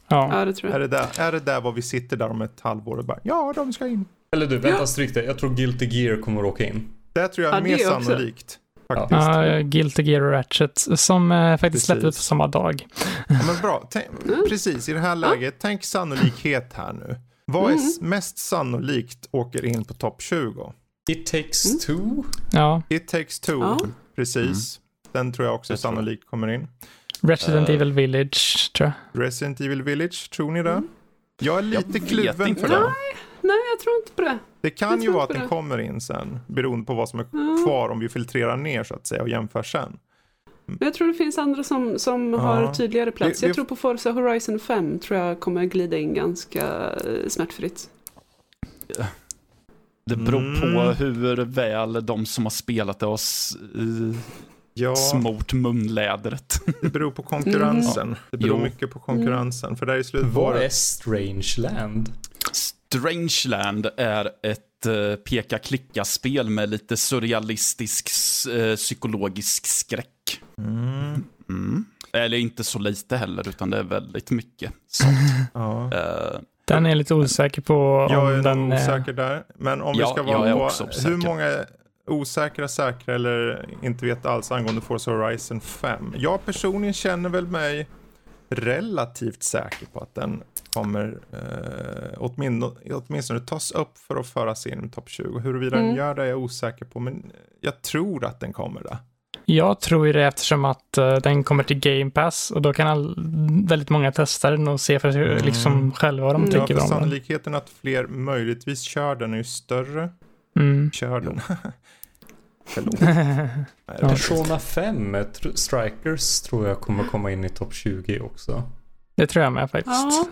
Speaker 2: Ja.
Speaker 5: ja, det tror
Speaker 1: Är
Speaker 5: jag.
Speaker 1: det, där, är det där var vi sitter där om ett halvår och bara ja, de ska in.
Speaker 4: Eller du, vänta stryk det. Jag tror Guilty Gear kommer åka in.
Speaker 1: Det tror jag är
Speaker 5: Ja,
Speaker 1: mer
Speaker 5: också.
Speaker 1: sannolikt. Faktiskt.
Speaker 2: Ja, Guilty Gear och Ratchet som eh, faktiskt släpptes
Speaker 1: Precis.
Speaker 2: på samma dag.
Speaker 1: Ja, men bra. Tänk,
Speaker 5: Mm.
Speaker 1: precis, i det här läget, tänk sannolikhet här nu. Vad är
Speaker 5: Mm.
Speaker 1: s- mest sannolikt åker in på topp 20?
Speaker 4: It takes
Speaker 5: Mm.
Speaker 4: two.
Speaker 2: Ja,
Speaker 1: It takes two,
Speaker 5: Ja.
Speaker 1: precis. Den tror jag också
Speaker 3: Jag
Speaker 1: sannolikt kommer in.
Speaker 2: Resident
Speaker 3: Eh.
Speaker 2: Evil Village tror jag.
Speaker 1: Resident Evil Village, tror ni det?
Speaker 5: Mm.
Speaker 1: Jag är lite
Speaker 3: vet
Speaker 1: kluven
Speaker 3: inte.
Speaker 1: för det.
Speaker 5: Nej, jag tror inte på det.
Speaker 1: Det kan
Speaker 5: Jag
Speaker 1: ju vara att den
Speaker 5: det.
Speaker 1: kommer in sen, beroende på vad som är
Speaker 5: Ja.
Speaker 1: kvar om vi filtrerar ner så att säga och jämför sen.
Speaker 5: Men jag tror det finns andra som, som
Speaker 1: Ja.
Speaker 5: har tydligare plats.
Speaker 1: Vi- vi-
Speaker 5: Jag tror på Forza Horizon 5 tror jag kommer glida in ganska eh, smärtfritt.
Speaker 3: Det beror
Speaker 1: Mm.
Speaker 3: på hur väl de som har spelat det har s- eh,
Speaker 1: Ja,
Speaker 3: smort munlädret.
Speaker 1: det beror på konkurrensen. Det beror
Speaker 3: Jo.
Speaker 1: mycket på konkurrensen. För där i slutet
Speaker 4: Vad är
Speaker 1: det...
Speaker 4: Strangeland?
Speaker 3: Strangeland är ett uh, peka-klicka-spel med lite surrealistisk eh, psykologisk skräck.
Speaker 1: Mm,
Speaker 3: Mm. Eller inte så lite heller, utan det är väldigt mycket sånt.
Speaker 1: ja.
Speaker 3: Eh,
Speaker 2: Den är jag lite osäker på
Speaker 1: Jag
Speaker 2: om
Speaker 1: är
Speaker 2: den är...
Speaker 1: osäker där. Men om vi
Speaker 3: Ja,
Speaker 1: ska
Speaker 3: jag är
Speaker 1: vara på hur många osäkra, säkra eller inte vet alls angående Forza Horizon 5. Jag personligen känner väl mig relativt säker på att den kommer eh, åtminstone, åtminstone tas upp för att föras in i topp 20. Huruvida den
Speaker 5: Mm.
Speaker 1: gör det är jag osäker på, men jag tror att den kommer det.
Speaker 2: Jag tror ju det eftersom att eh, den kommer till Game Pass och då kan all, väldigt många testa den och se för sig
Speaker 1: Mm.
Speaker 2: liksom själva vad de
Speaker 5: Mm.
Speaker 1: Ja,
Speaker 2: tycker
Speaker 1: för
Speaker 2: om den.
Speaker 1: sannolikheten att fler möjligtvis kör den är ju större.
Speaker 2: Mm.
Speaker 1: Kör den. Förlåt. Var-
Speaker 4: Persona 5, eh, tr- Strikers, tror jag kommer komma in i topp 20 också.
Speaker 2: Det tror jag med faktiskt.
Speaker 5: Ja,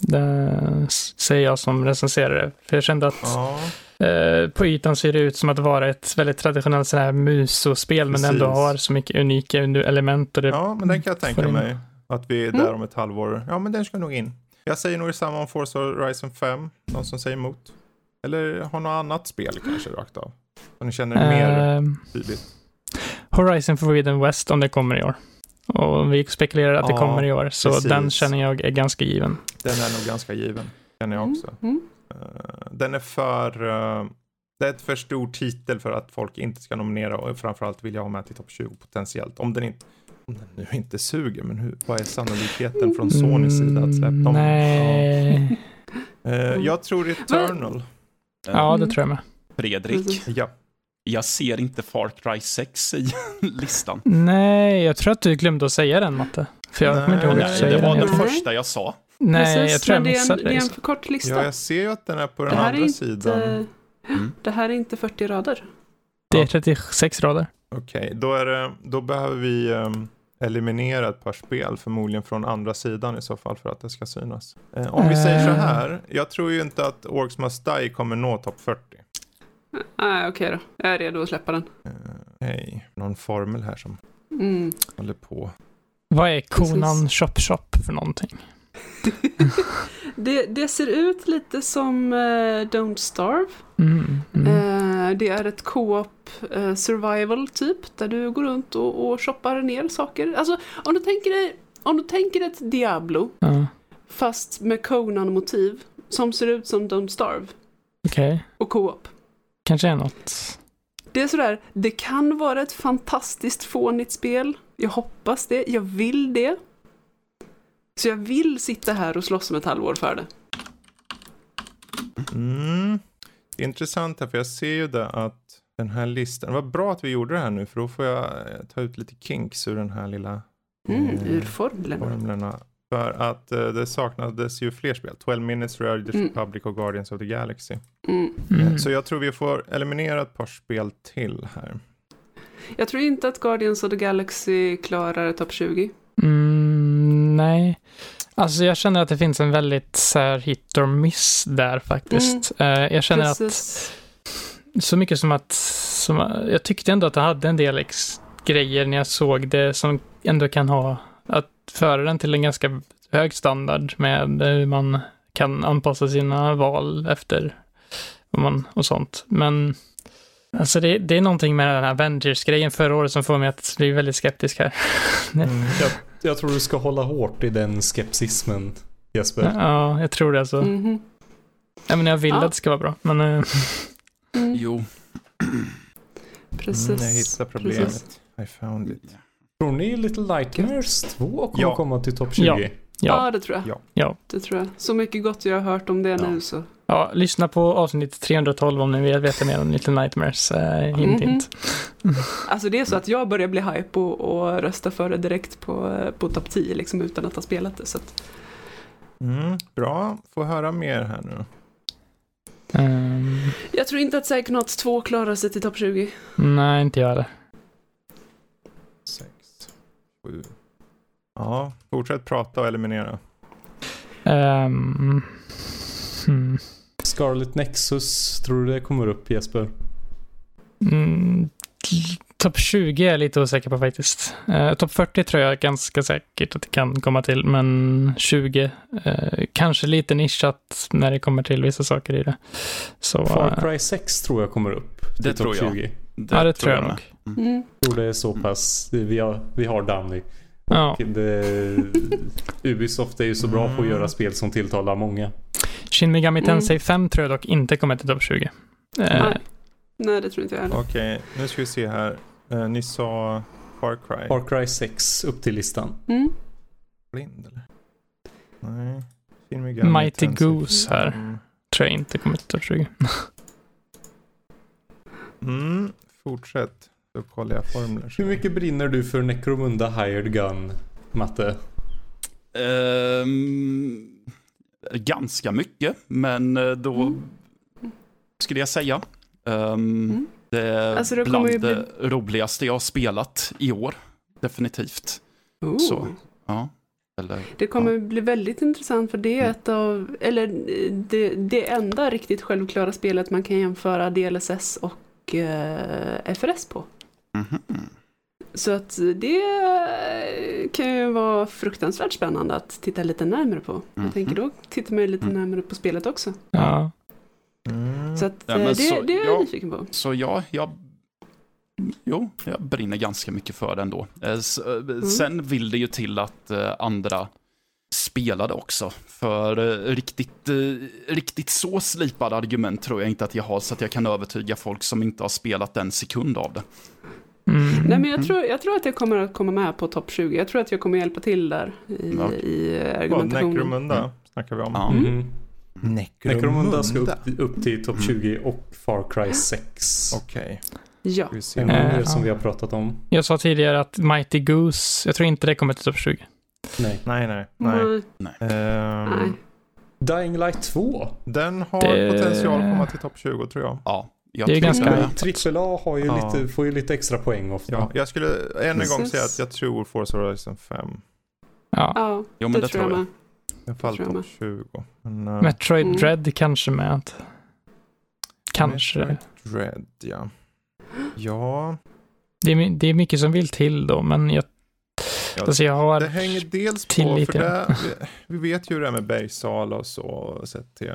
Speaker 2: Det säger jag som recenserare. För jag kände att
Speaker 1: Ja.
Speaker 2: Eh, på ytan ser det ut som att vara ett väldigt traditionellt sådär musospel men ändå har så mycket unika element. Och det,
Speaker 1: Ja, men den kan jag tänka
Speaker 2: in.
Speaker 1: mig. Att vi är
Speaker 5: Mm.
Speaker 1: där om ett halvår. Ja, men den ska nog in. Jag säger nog detsamma om Forza Horizon 5. Någon som säger emot? Eller har något annat spel kanske rakt av? Som ni känner är mer
Speaker 2: Eh,
Speaker 1: tydligt.
Speaker 2: Horizon Forbidden West om det kommer i år. Och vi spekulerar att det
Speaker 1: Ja,
Speaker 2: kommer i år, så
Speaker 1: precis.
Speaker 2: den känner jag är ganska given.
Speaker 1: Den är nog ganska given. Känner jag också.
Speaker 5: Mm.
Speaker 1: Eh, den är för... eh, det är ett för stor titel för att folk inte ska nominera och framförallt vill jag ha med till topp 20 potentiellt. Om den inte... Om den nu inte suger, men hur, vad är sannolikheten från Sonys sida att släppa dem?
Speaker 2: Nej.
Speaker 1: Ja. Eh, jag tror Eternal.
Speaker 2: Ja, det tror jag med.
Speaker 3: Fredrik.
Speaker 1: Ja.
Speaker 3: jag ser inte Far Cry 6 i listan.
Speaker 2: Nej, jag tror att du glömde att säga den, Matte. För jag kommer inte ihåg att
Speaker 1: Nej,
Speaker 2: säger
Speaker 3: det var
Speaker 2: den.
Speaker 3: det
Speaker 5: Nej.
Speaker 3: första jag sa.
Speaker 2: Nej,
Speaker 5: Precis,
Speaker 2: jag tror jag
Speaker 5: men det är en,
Speaker 2: missade
Speaker 5: det är en för kort lista.
Speaker 1: ja, jag ser ju att den är på den andra
Speaker 5: inte,
Speaker 1: sidan.
Speaker 3: Mm.
Speaker 5: det här är inte 40 rader.
Speaker 2: Det är 36 rader.
Speaker 1: Okej, då, är det, då behöver vi ehm, eliminera ett par spel, förmodligen från andra sidan i så fall för att det ska synas. Eh, om vi säger så
Speaker 2: Eh.
Speaker 1: här, jag tror ju inte att Orcs Must Die kommer nå topp 40.
Speaker 5: Nej, okej då. Jag är redo att släppa den.
Speaker 1: Eh, Hej, någon formel här som
Speaker 5: Mm.
Speaker 1: håller på.
Speaker 2: Vad är konan
Speaker 5: Precis.
Speaker 2: Shop Shop för någonting?
Speaker 5: Det, det ser ut lite som eh, Don't Starve.
Speaker 2: Mm, mm.
Speaker 5: Eh, det är ett co-op eh, survival typ, där du går runt och, och shoppar ner saker. Alltså, om du tänker dig, om du tänker ett Diablo, fast med Conan-motiv, som ser ut som Don't Starve,
Speaker 2: Okej,
Speaker 5: och co-op.
Speaker 2: kanske är något.
Speaker 5: Det är sådär, det kan vara ett fantastiskt fånigt spel. Jag hoppas det, jag vill det. Så jag vill sitta här och slåss om ett halvår för det.
Speaker 1: Mm. Det är intressant här, för jag ser ju det att den här listan, vad bra att vi gjorde det här nu, för då får jag eh, ta ut lite kinks ur den här lilla
Speaker 5: Mm,
Speaker 1: eh,
Speaker 5: ur formlerna.
Speaker 1: formlerna. För att eh, det saknades ju fler spel. 12 Minutes, Rare
Speaker 5: Mm.
Speaker 1: Republic och Guardians of the Galaxy.
Speaker 5: Mm.
Speaker 2: Mm.
Speaker 1: Så jag tror vi får eliminera ett par spel till här.
Speaker 5: Jag tror inte att Guardians of the Galaxy klarar topp 20.
Speaker 2: Mm, nej. Alltså jag känner att det finns en väldigt så här, hit or miss där faktiskt. Eh, jag känner
Speaker 5: Precis.
Speaker 2: att så mycket som att som, jag tyckte ändå att det hade en del ex- grejer när jag såg det som ändå kan ha att föra den till en ganska hög standard med hur man kan anpassa sina val efter vad man, och sånt. Men alltså det, det är någonting med den här Avengers-grejen förra året som får mig att bli väldigt skeptisk här.
Speaker 4: Mm. Jag, jag, tror du ska hålla hårt i den skepsismen, Jesper.
Speaker 2: Ja, jag tror det alltså. Mm -hmm. ja, men jag vill ja. att det ska vara bra, men... Uh...
Speaker 3: Mm. Jo.
Speaker 5: Precis. Mm,
Speaker 1: jag hittade problemet. Precis. I found it.
Speaker 4: Tror ni Little Nightmares 2 kommer ja. komma till topp 20?
Speaker 2: Ja.
Speaker 5: Ja. ja, det tror jag.
Speaker 2: Ja. ja.
Speaker 5: Det tror jag. Så mycket gott jag har hört om det ja. nu så.
Speaker 2: Ja, lyssna på avsnitt 312 om ni vill veta mer om Little Nightmares. Uh, hint, mm -hmm. hint.
Speaker 5: alltså det är så att jag börjar bli hype och, och rösta för det direkt på, på topp 10 liksom utan att ha spelat det. Så att...
Speaker 1: mm, bra, få höra mer här nu.
Speaker 5: Um... Jag tror inte att Psychonauts 2 klarar sig till topp 20.
Speaker 2: Nej, inte jag heller.
Speaker 1: 6, 7. Ja, fortsätt prata och eliminera.
Speaker 2: Um,
Speaker 4: hmm. Scarlet Nexus, tror du det kommer upp Jesper?
Speaker 2: Mm, Topp 20 är jag lite osäker på faktiskt. Uh, Topp 40 tror jag ganska säkert att det kan komma till, men 20 uh, eh, kanske lite nischat när det kommer till vissa saker i det. Så,
Speaker 4: Far Cry 6 tror jag kommer upp.
Speaker 3: Det tror jag. 20.
Speaker 2: Det ja, det tror jag, jag nog.
Speaker 4: Mm. Jag tror det är så pass. Vi har, vi har Downey. Ja. Det, Ubisoft är ju så bra på att mm. göra spel som tilltalar många.
Speaker 2: Shin Megami Tensei mm. 5 tror jag dock inte kommer till topp 20.
Speaker 5: Nej. Eh. Nej, det tror inte jag heller.
Speaker 1: Okej, okay, nu ska vi se här. Uh, ni sa Far Cry.
Speaker 4: Far Cry 6 upp till listan.
Speaker 5: Mm.
Speaker 1: Blind eller? Nej. Shin
Speaker 2: Megami Mighty Tensei Goose här. Mm. Tror jag inte kommer till topp 20.
Speaker 1: mm, fortsätt. Jag formler.
Speaker 4: Hur mycket brinner du för Necromunda Hired Gun, Matte?
Speaker 3: Um, ganska mycket, men eh, då mm. skulle jag säga. Um, mm. Det är alltså, det bland bli... det roligaste jag har spelat i år. Definitivt.
Speaker 5: Oh.
Speaker 3: Så, ja.
Speaker 5: Eller, det kommer ja. bli väldigt intressant för det är ett av, eller det, det enda riktigt självklara spelet man kan jämföra DLSS och eh, FRS på. Mm-hmm. Så att det kan ju vara fruktansvärt spännande att titta lite närmare på. Mm-hmm. Jag tänker då tittar man lite mm. närmare på spelet också.
Speaker 2: Ja.
Speaker 5: Mm. Så att ja, det, så, det är jag nyfiken på.
Speaker 3: Så ja, jag Jo, jag brinner ganska mycket för det ändå. Eh, eh, mm. Sen vill det ju till att eh, andra spelade också. För riktigt, riktigt så slipade argument tror jag inte att jag har så att jag kan övertyga folk som inte har spelat en sekund av det.
Speaker 5: Mm. Nej, men jag tror, jag tror att jag kommer att komma med på topp 20. Jag tror att jag kommer att hjälpa till där i, ja. i argumentationen.
Speaker 1: Necromunda mm. snackar vi om.
Speaker 4: Ja. Mm. Necromunda. Necromunda ska upp, upp till topp 20 mm. och Far Cry 6.
Speaker 1: Okej. Okay.
Speaker 5: Ja.
Speaker 4: En mer som vi har pratat om.
Speaker 2: Jag sa tidigare att Mighty Goose, jag tror inte det kommer till topp 20.
Speaker 1: Nej. Nej, nej, nej. nej. Um, nej.
Speaker 4: Dying Light 2.
Speaker 1: Den har det... potential att komma till topp 20 tror jag.
Speaker 3: Ja.
Speaker 2: Jag det är ganska...
Speaker 4: Trippel A har ju ja. lite, får ju lite extra poäng ofta.
Speaker 1: Ja, jag skulle än en gång säga att jag tror Forza Horizon 5.
Speaker 2: Ja,
Speaker 5: ja jo, men det, det tror jag.
Speaker 1: jag. I alla fall topp 20. Men,
Speaker 2: uh... Metroid mm. Dread kanske med. Kanske.
Speaker 1: Metroid Dread, ja. Ja.
Speaker 2: Det är, det är mycket som vill till då, men jag, ja, alltså jag har
Speaker 1: Det hänger dels på, för det, vi, vi, vet ju hur det är med bergsala och så, sett till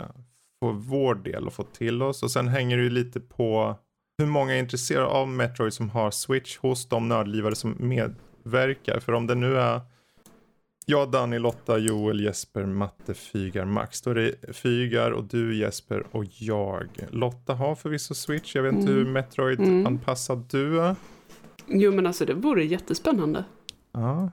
Speaker 1: för vår del och få till oss. Och sen hänger det ju lite på hur många är intresserade av Metroid som har Switch hos de nördlivare som medverkar. För om det nu är jag, Danny, Lotta, Joel, Jesper, Matte, Fygar, Max. Då är det Fygar och du Jesper och jag. Lotta har förvisso Switch. Jag vet inte mm. hur Metroid-anpassad mm. du är.
Speaker 5: Jo men alltså det vore jättespännande.
Speaker 1: Ja.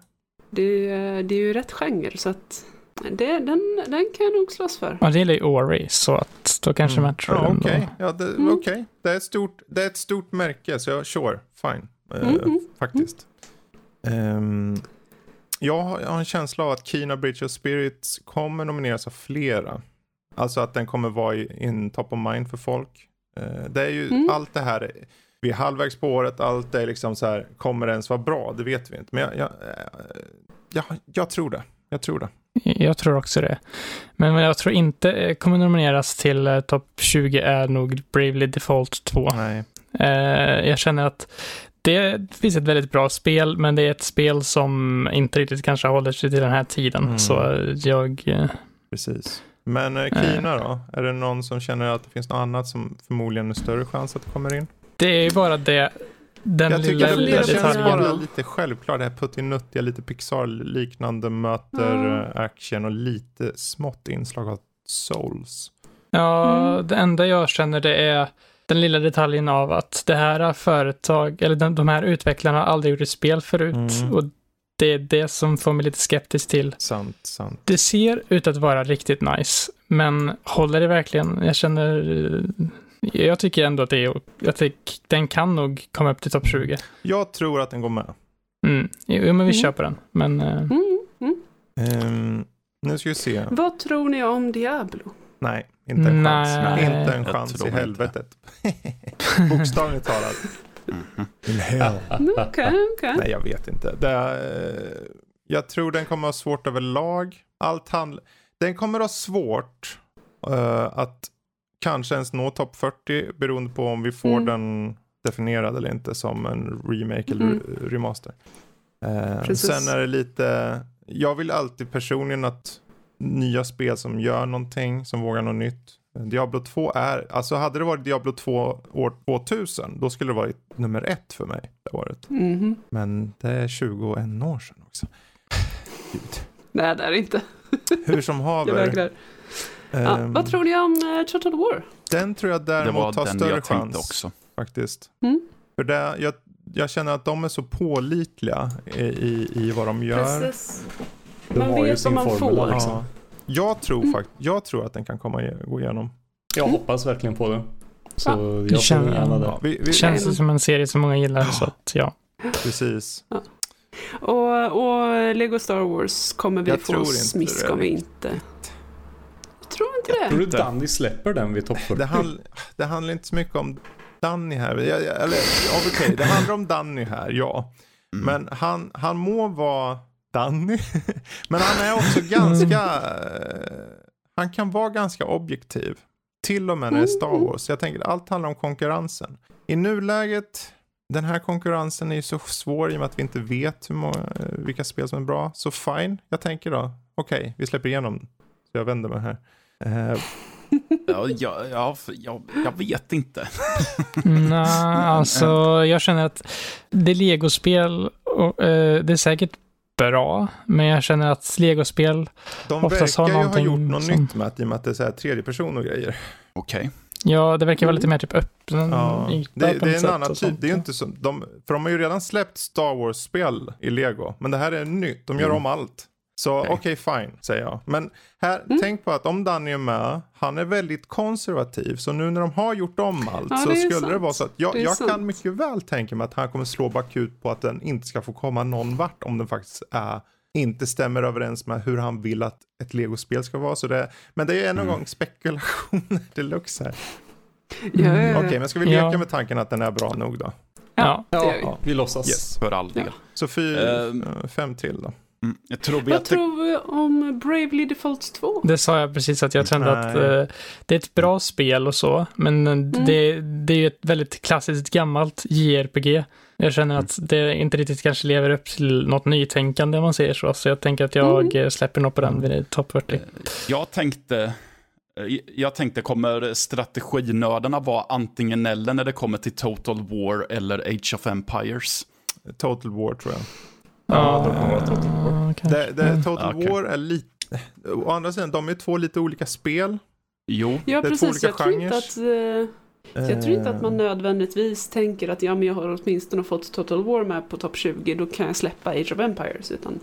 Speaker 5: Det, det är ju rätt genre så att det, den, den kan jag nog slåss för.
Speaker 2: Ja, det gillar ju Ori, så att då kanske mm. Metroid
Speaker 1: ja, Okej, okay. ja, det, mm. okay. det, är ett stort, det är ett stort märke, så jag, sure, fine. Uh, faktiskt. Um, jag har, en känsla av att Kina Bridge of Spirits kommer nomineras av flera. Alltså att den kommer vara in top of mind för folk. Uh, det är ju mm. allt det här. Vi är halvvägs på året, allt är liksom så här, kommer det ens vara bra? Det vet vi inte. Men jag, jag, eh, jag, jag tror det. Jag tror det.
Speaker 2: Jag tror också det. Men jag tror inte eh, kommer nomineras till uh, topp 20 är nog Bravely Default 2.
Speaker 1: Nej.
Speaker 2: Uh, jag känner att det finns ett väldigt bra spel, men det är ett spel som inte riktigt kanske håller sig till den här tiden. Mm. Så jag...
Speaker 1: Precis. Men eh, Kina då? Är det någon som känner att det finns något annat som förmodligen är större chans att det kommer in?
Speaker 2: Det är ju bara det, den
Speaker 1: Jag
Speaker 2: lilla,
Speaker 1: tycker det,
Speaker 2: lilla
Speaker 1: det känns bara lite självklart. Det här puttinuttiga, lite Pixar-liknande möter
Speaker 5: Mm.
Speaker 1: eh, action och lite smått inslag av Souls.
Speaker 2: Ja,
Speaker 5: Mm.
Speaker 2: det enda jag känner det är den lilla detaljen av att det här företag, eller de, de här utvecklarna har aldrig gjort ett spel förut.
Speaker 1: Mm.
Speaker 2: Och det är det som får mig lite skeptisk till.
Speaker 1: Sant, sant.
Speaker 2: Det ser ut att vara riktigt nice, men håller det verkligen? Jag känner... Jag tycker ändå att det är... Jag tycker, den kan nog komma upp till topp 20.
Speaker 1: Jag tror att den går med.
Speaker 2: Mm. Jo, men vi
Speaker 5: Mm.
Speaker 2: på den. Men eh,
Speaker 5: Mm, mm.
Speaker 1: Ehm, nu ska vi se.
Speaker 5: Vad tror ni om Diablo?
Speaker 1: Nej, inte en chans.
Speaker 2: Nej.
Speaker 1: Inte en chans i helvetet. Bokstavligt talat.
Speaker 3: Mhm.
Speaker 1: In hell.
Speaker 5: Mm, Okej, okej.
Speaker 1: Nej, jag vet inte. Det eh, jag tror den kommer ha svårt överlag. Allt handl- den kommer ha svårt eh, att kanske ens nå topp 40 beroende på om vi får
Speaker 5: Mm.
Speaker 1: den definierad eller inte som en remake eller
Speaker 5: Mm.
Speaker 1: re- remaster. Eh, sen är det lite, jag vill alltid personligen att nya spel som gör någonting, som vågar något nytt. Diablo 2 är, alltså hade det varit Diablo 2 år 2000, då skulle det varit nummer ett för mig det året.
Speaker 5: Mhm.
Speaker 1: Men det är 21 år sedan också. Gud.
Speaker 5: Nej, det är det inte.
Speaker 1: Hur som haver.
Speaker 5: Ja,
Speaker 1: ehm,
Speaker 5: vad tror ni om uh, Total War?
Speaker 1: Den tror jag
Speaker 3: Det
Speaker 1: däremot har större
Speaker 3: jag
Speaker 1: chans
Speaker 3: också.
Speaker 1: faktiskt.
Speaker 5: Mm.
Speaker 1: För det, jag, jag känner att de är så pålitliga i, i, i vad de gör.
Speaker 5: Precis.
Speaker 4: De
Speaker 5: Man vet vad man
Speaker 4: formel
Speaker 5: får.
Speaker 4: liksom.
Speaker 1: Ja. Jag tror
Speaker 5: Mm.
Speaker 1: fakt jag tror att den kan komma gå igenom.
Speaker 4: Jag
Speaker 5: Mm.
Speaker 4: hoppas verkligen på det. Så
Speaker 5: Ja.
Speaker 4: jag
Speaker 2: känner-
Speaker 4: gärna det.
Speaker 1: Ja, vi, vi,
Speaker 2: det känns
Speaker 5: Jajamän.
Speaker 2: som en serie som många gillar, så att ja.
Speaker 1: Precis.
Speaker 5: Och, och Lego Star Wars kommer vi
Speaker 1: Jag
Speaker 5: få smisk
Speaker 1: det
Speaker 5: om vi
Speaker 1: riktigt.
Speaker 5: inte. Jag tror inte
Speaker 4: Tror
Speaker 5: det.
Speaker 4: du Danny släpper den vid topp 40?
Speaker 1: Det, handl, det handlar inte så mycket om Danny här. Jag, jag, eller, ja, okej, det handlar om Danny här, ja.
Speaker 3: Mm.
Speaker 1: Men han, han må vara Danny. Men han är också ganska... eh, Han kan vara ganska objektiv. Till och med när det är Star
Speaker 5: Mm.
Speaker 1: Wars. Jag tänker allt handlar om konkurrensen. I nuläget, den här konkurrensen är ju så svår i och med att vi inte vet hur många, eh, vilka spel som är bra. Så fine, jag tänker då, okej, vi släpper igenom. Så jag vänder mig här. Eh,
Speaker 3: Ja, ja, ja, för- jag, jag vet inte.
Speaker 2: Nej, alltså jag känner att det är legospel och eh, det är säkert bra, men jag känner att legospel,
Speaker 1: de
Speaker 2: Oftast har
Speaker 1: verkar ju ha
Speaker 2: någonting
Speaker 1: gjort något
Speaker 2: som-
Speaker 1: nytt med att, i och med att det är så här tredje person och grejer.
Speaker 3: Okej.
Speaker 2: ja, det verkar vara lite mer typ öppen
Speaker 1: Ja,
Speaker 2: yta
Speaker 1: det,
Speaker 2: på
Speaker 1: det är en annan typ. Det är ju inte som, de, för de har ju redan släppt Star Wars-spel i Lego. Men det här är nytt. De gör
Speaker 3: Mm.
Speaker 1: om allt. Så okej,
Speaker 3: Okej.
Speaker 1: fine, säger jag. Men här,
Speaker 5: Mm.
Speaker 1: tänk på att om Danny är med, han är väldigt konservativ. Så nu när de har gjort om allt
Speaker 5: Ja,
Speaker 1: så skulle
Speaker 5: sant.
Speaker 1: det vara så att jag, jag kan mycket väl tänka mig att han kommer slå bakut på att den inte ska få komma någon vart om den faktiskt är inte stämmer överens med hur han vill att ett legospel ska vara. Så det, men det är en
Speaker 3: Mm.
Speaker 1: gång spekulationer deluxe här.
Speaker 5: Ja, ja, ja.
Speaker 1: Okej, men ska vi leka
Speaker 2: Ja.
Speaker 1: med tanken att den är bra nog då?
Speaker 2: Ja,
Speaker 5: det gör
Speaker 4: Ja,
Speaker 5: vi.
Speaker 4: ja, vi låtsas.
Speaker 1: Yes.
Speaker 3: För all del.
Speaker 5: Ja.
Speaker 1: Så fyra, eh, fem till då.
Speaker 3: Mm. Jag tror vi
Speaker 5: Vad tror vi om Bravely Default 2?
Speaker 2: det sa jag precis att jag kände att eh, det är ett bra spel och så, men eh,
Speaker 5: Mm.
Speaker 2: det, det är ju ett väldigt klassiskt gammalt JRPG. Jag känner att det inte riktigt kanske lever upp till något nytänkande om man säger så, så jag tänker att jag eh, släpper nog på den vid topp 40.
Speaker 3: Jag tänkte... eh, Jag tänkte, kommer strateginördarna vara antingen eller när det kommer till Total War eller Age of Empires?
Speaker 1: Total War tror jag.
Speaker 2: Ja,
Speaker 1: det kommer vara Total
Speaker 2: War.
Speaker 1: Det, det, Total
Speaker 3: Okej.
Speaker 1: War är lite... Å andra sidan, de är två lite olika spel.
Speaker 3: Jo,
Speaker 5: Ja,
Speaker 1: Det är två
Speaker 5: precis.
Speaker 1: olika
Speaker 5: Jag tror, inte
Speaker 1: genrer.
Speaker 5: att, eh, jag tror inte att man
Speaker 1: Eh,
Speaker 5: nödvändigtvis tänker att ja, men jag har åtminstone fått Total War med på topp 20, då kan jag släppa Age of Empires. Utan,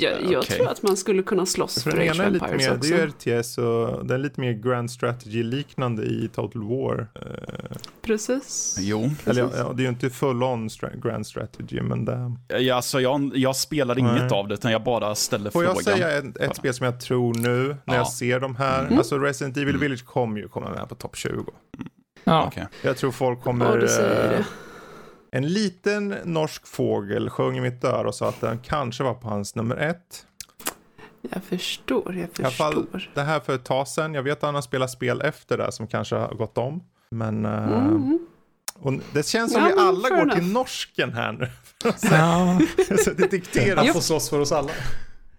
Speaker 5: jag, jag
Speaker 3: Okej.
Speaker 5: tror att man skulle kunna slåss
Speaker 1: För
Speaker 5: för,
Speaker 1: den ena är lite mer,
Speaker 5: också.
Speaker 1: det är RTS och det är lite mer Grand Strategy-liknande i Total War. Eh,
Speaker 5: Precis.
Speaker 3: jo.
Speaker 1: eller ja,
Speaker 5: Precis.
Speaker 1: ja, det är ju inte full on stra- Grand Strategy, men det...
Speaker 3: Ja, Alltså, jag, jag spelar
Speaker 1: Nej.
Speaker 3: inget av det, utan jag bara ställer
Speaker 1: Får
Speaker 3: frågan.
Speaker 1: jag säga ett, ett spel som jag tror nu, när
Speaker 3: Ja.
Speaker 1: jag ser de här,
Speaker 3: Mm.
Speaker 1: alltså Resident Evil
Speaker 3: Mm.
Speaker 1: Village kommer ju komma med på topp 20.
Speaker 2: Ja,
Speaker 3: Okej.
Speaker 1: Jag tror folk
Speaker 5: Ja,
Speaker 1: kommer...
Speaker 5: du säger
Speaker 1: eh,
Speaker 5: det.
Speaker 1: En liten norsk fågel sjöng i mitt öra och sa att den kanske var på hans nummer ett.
Speaker 5: Jag förstår, jag
Speaker 1: alla fall-
Speaker 5: förstår.
Speaker 1: Det här för ett tag sedan. Jag vet att han har spelat spel efter det som kanske har gått om. Men eh,
Speaker 5: Mm.
Speaker 1: och det känns som
Speaker 5: Ja,
Speaker 1: vi alla går
Speaker 5: enough.
Speaker 1: till norsken här nu.
Speaker 2: ja.
Speaker 1: så det
Speaker 5: Japp.
Speaker 4: får slåss för oss alla.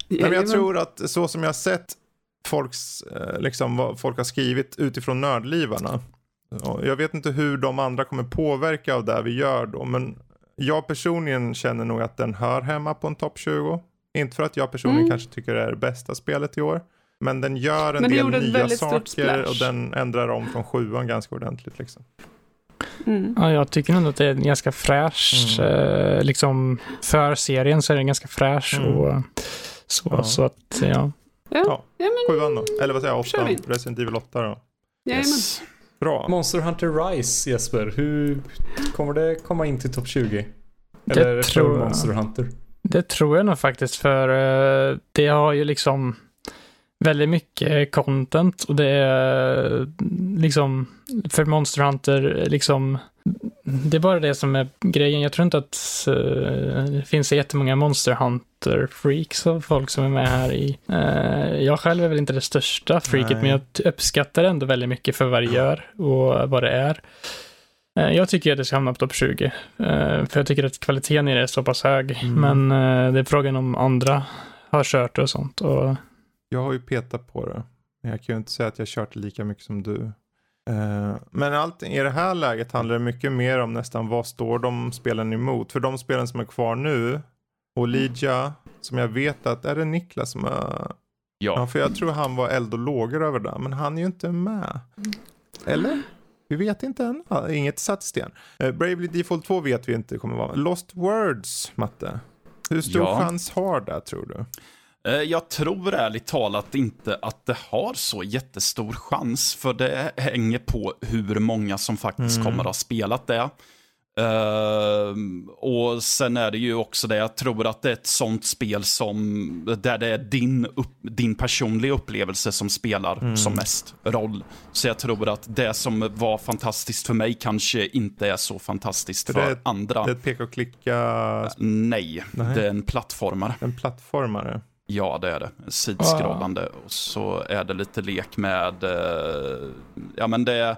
Speaker 1: Nej, men jag tror att så som jag har sett folks, eh, liksom, vad folk har skrivit utifrån nördlivarna. Jag vet inte hur de andra kommer påverka av det vi gör då, men jag personligen känner nog att den hör hemma på en topp 20. Inte för att jag personligen mm. kanske tycker det är det bästa spelet i år. Men den gör en del nya saker och den ändrar om från sjuan ganska ordentligt. Liksom.
Speaker 2: Mm. Ja, jag tycker nog att det är ganska fräsch. Mm. Eh, liksom, för serien så är den ganska fräsch. Mm. Och, så, ja. så att, ja.
Speaker 1: Ja, ja. ja men, sjuan då. Eller vad säger jag, åttan. Resident Evil 8 då.
Speaker 5: Yes.
Speaker 1: Bra.
Speaker 4: Monster Hunter Rise, Jesper. Hur kommer det komma in till topp 20? Eller det tror Monster Hunter?
Speaker 2: Det tror jag nog faktiskt, för uh, det har ju liksom väldigt mycket content och det är liksom för Monster Hunter liksom det är bara det som är grejen. Jag tror inte att uh, det finns så jättemånga Monster Hunter-freaks av folk som är med här i. Uh, jag själv är väl inte det största freaket, Nej. men jag uppskattar ändå väldigt mycket för vad det gör och vad det är. Uh, jag tycker att det ska hamna på topp 20, för jag tycker att kvaliteten i det är så pass hög. Mm. Men det är frågan om andra har kört och sånt. Och...
Speaker 1: Jag har ju petat på det, men jag kan ju inte säga att jag kört lika mycket som du. Eh, men allt, i det här läget handlar det mycket mer om nästan vad står de spelen emot. För de spelen som är kvar nu, Olidja, som jag vet att, är det Niklas som är... Ja. ja. För jag tror han var eld och lågor över det, men han är ju inte med. Eller? Vi vet inte än. Inget satt sten. Uh, Bravely Default 2 vet vi inte kommer vara. Lost Words, Matte. Hur stor ja. chans har det tror du?
Speaker 3: Eh, jag tror ärligt talat inte att det har så jättestor chans, för det hänger på hur många som faktiskt mm. kommer att ha spelat det. Uh, och sen är det ju också det, jag tror att det är ett sånt spel som, där det är din, upp, din personliga upplevelse som spelar mm. som mest roll. Så jag tror att det som var fantastiskt för mig kanske inte är så fantastiskt för, för det är, andra.
Speaker 1: Det är ett peka och klicka?
Speaker 3: Nej, nej, det är en plattformare.
Speaker 1: En plattformare?
Speaker 3: Ja, det är det. Sidskrollande. Ah. Och så är det lite lek med, eh, ja men det är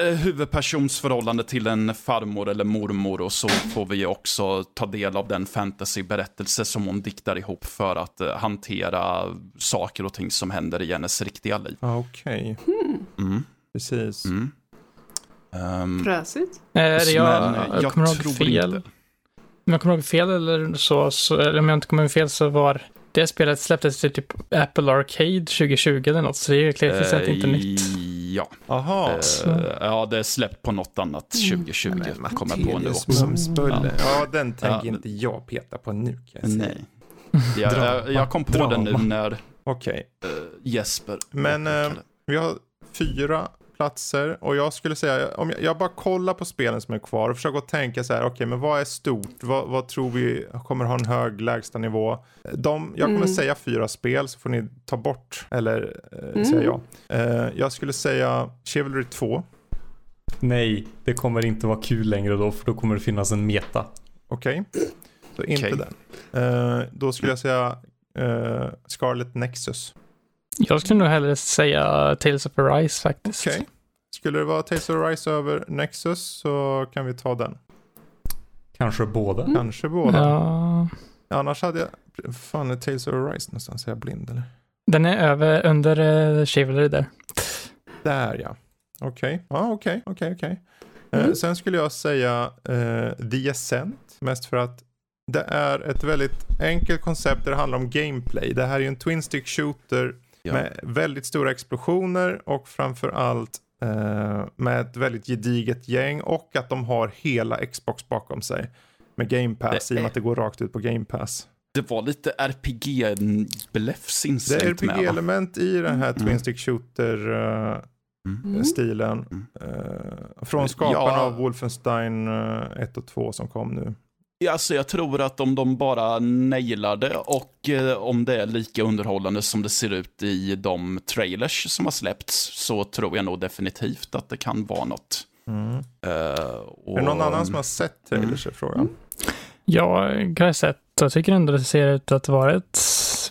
Speaker 3: eh, huvudpersonsförhållande till en farmor eller mormor och så får vi också ta del av den fantasyberättelse som hon diktar ihop för att eh, hantera saker och ting som händer i hennes riktiga liv.
Speaker 1: Ah, Okej. Okay.
Speaker 5: Hmm.
Speaker 3: Mm.
Speaker 1: Precis.
Speaker 3: Mm.
Speaker 5: Um, Fräsigt.
Speaker 2: Är det jag, jag, jag kommer ihåg fel? Inte. Om jag kommer ihåg fel eller så, så, eller om jag inte kommer ihåg fel så var det spelet släpptes till typ Apple Arcade 2020 eller något, så det är klart uh, inte nytt.
Speaker 3: Ja.
Speaker 1: Aha.
Speaker 3: Uh, ja, det är släppt på något annat 2020, mm. Men, kommer på nu också.
Speaker 1: Ja. ja, den tänker ja. inte jag peta på nu kan jag säga.
Speaker 3: Nej. Jag, jag, jag kom på den nu när
Speaker 1: okay.
Speaker 3: uh, Jesper
Speaker 1: Men uh, vi har fyra platser. Och jag skulle säga, om jag, jag bara kollar på spelen som är kvar och försöker tänka så här, okej okay, men vad är stort? Vad, vad, tror vi kommer ha en hög lägsta nivå? De, jag kommer mm. säga fyra spel så får ni ta bort, eller eh, mm. säga ja. Eh, jag skulle säga Chivalry 2.
Speaker 4: Nej, det kommer inte vara kul längre då, för då kommer det finnas en meta.
Speaker 1: Okej, okay. så inte okay. den. Eh, då skulle jag säga eh, Scarlet Nexus.
Speaker 2: Jag skulle nog hellre säga Tales of Arise faktiskt.
Speaker 1: Okej. Okay. Skulle det vara Tales of Arise över Nexus så kan vi ta den.
Speaker 4: Kanske båda.
Speaker 1: Mm. Kanske båda.
Speaker 2: Ja.
Speaker 1: Annars hade jag... Fan, är Tales of Arise någonstans? Är jag blind eller?
Speaker 2: Den är över, under uh, Chivalry där.
Speaker 1: Där ja. Okej. Okay. Ja, okej, okay. okej, okay, okej. Eh, mm. sen skulle jag säga uh, The Ascent. Mest för att det är ett väldigt enkelt koncept där det handlar om gameplay. Det här är ju en twin stick shooter Ja. Med väldigt stora explosioner och framförallt eh, med ett väldigt gediget gäng och att de har hela Xbox bakom sig. Med Game Pass, det i och med att det går rakt ut på Game Pass.
Speaker 3: Det var lite RPG-bläfs
Speaker 1: Det är RPG-element i den här mm. Twin Stick Shooter-stilen. Uh, mm. uh, från skaparna ja. av Wolfenstein 1 och 2 som kom nu.
Speaker 3: Alltså jag tror att om de bara nailar det och eh, om det är lika underhållande som det ser ut i de trailers som har släppts så tror jag nog definitivt att det kan vara något.
Speaker 1: Mm. Uh, och... Är det någon annan som har sett trailers mm. i frågan?
Speaker 2: Ja, jag har sett. Jag tycker ändå det ser ut att vara ett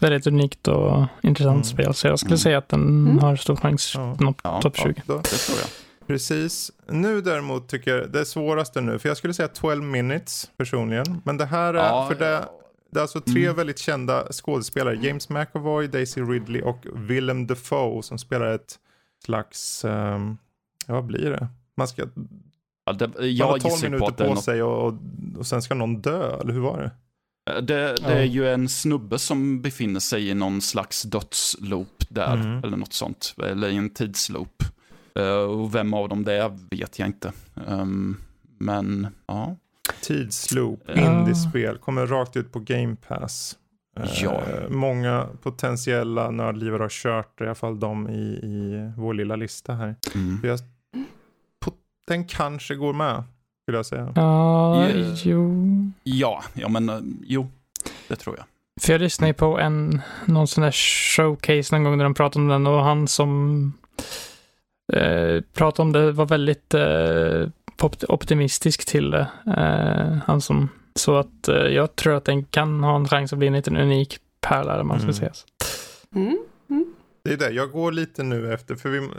Speaker 2: väldigt unikt och intressant mm. spel. Så jag skulle mm. säga att den mm. har stor chans ja. på ja, topp 20.
Speaker 3: Ja, det tror jag.
Speaker 1: Precis. Nu däremot tycker jag det svåraste nu, för jag skulle säga 12 minutes personligen. Men det här är, ja, för det, det är alltså tre
Speaker 3: Mm.
Speaker 1: väldigt kända skådespelare. James McAvoy, Daisy Ridley och Willem Dafoe som spelar ett slags, ja vad blir det? Man ska,
Speaker 3: Ja, det,
Speaker 1: man har
Speaker 3: jag
Speaker 1: 12
Speaker 3: gissar på
Speaker 1: minuter
Speaker 3: det är
Speaker 1: på
Speaker 3: något
Speaker 1: sig och, och, och sen ska någon dö, eller hur var det?
Speaker 3: Det, det
Speaker 4: Ja.
Speaker 3: är ju en snubbe som befinner sig i någon slags dödsloop där,
Speaker 1: Mm.
Speaker 3: eller något sånt. Eller i en tidsloop. Eh, och vem av dem det är vet jag inte. Ehm, men, ja.
Speaker 1: Tidsloop,
Speaker 3: Ja.
Speaker 1: indiespel, kommer rakt ut på Game Pass. Eh,
Speaker 3: Ja.
Speaker 1: Många potentiella nördlivare har kört, i alla fall de i, i vår lilla lista här.
Speaker 3: Mm.
Speaker 1: Jag, på, den kanske går med, skulle jag säga.
Speaker 2: Ja,
Speaker 3: Yeah.
Speaker 2: jo.
Speaker 3: Ja, ja men eh, jo, det tror jag.
Speaker 2: För jag lyssnade ju på en, någon sån där showcase någon gång där de pratade om den och han som eh, pratade om det var väldigt eh, opt- optimistisk till det. Eh, han som, så att eh, jag tror att den kan ha en chans att bli en liten unik pärla, man ska
Speaker 1: Mm.
Speaker 2: säga.
Speaker 5: Mm.
Speaker 1: Det är det, jag går lite nu efter, för vi,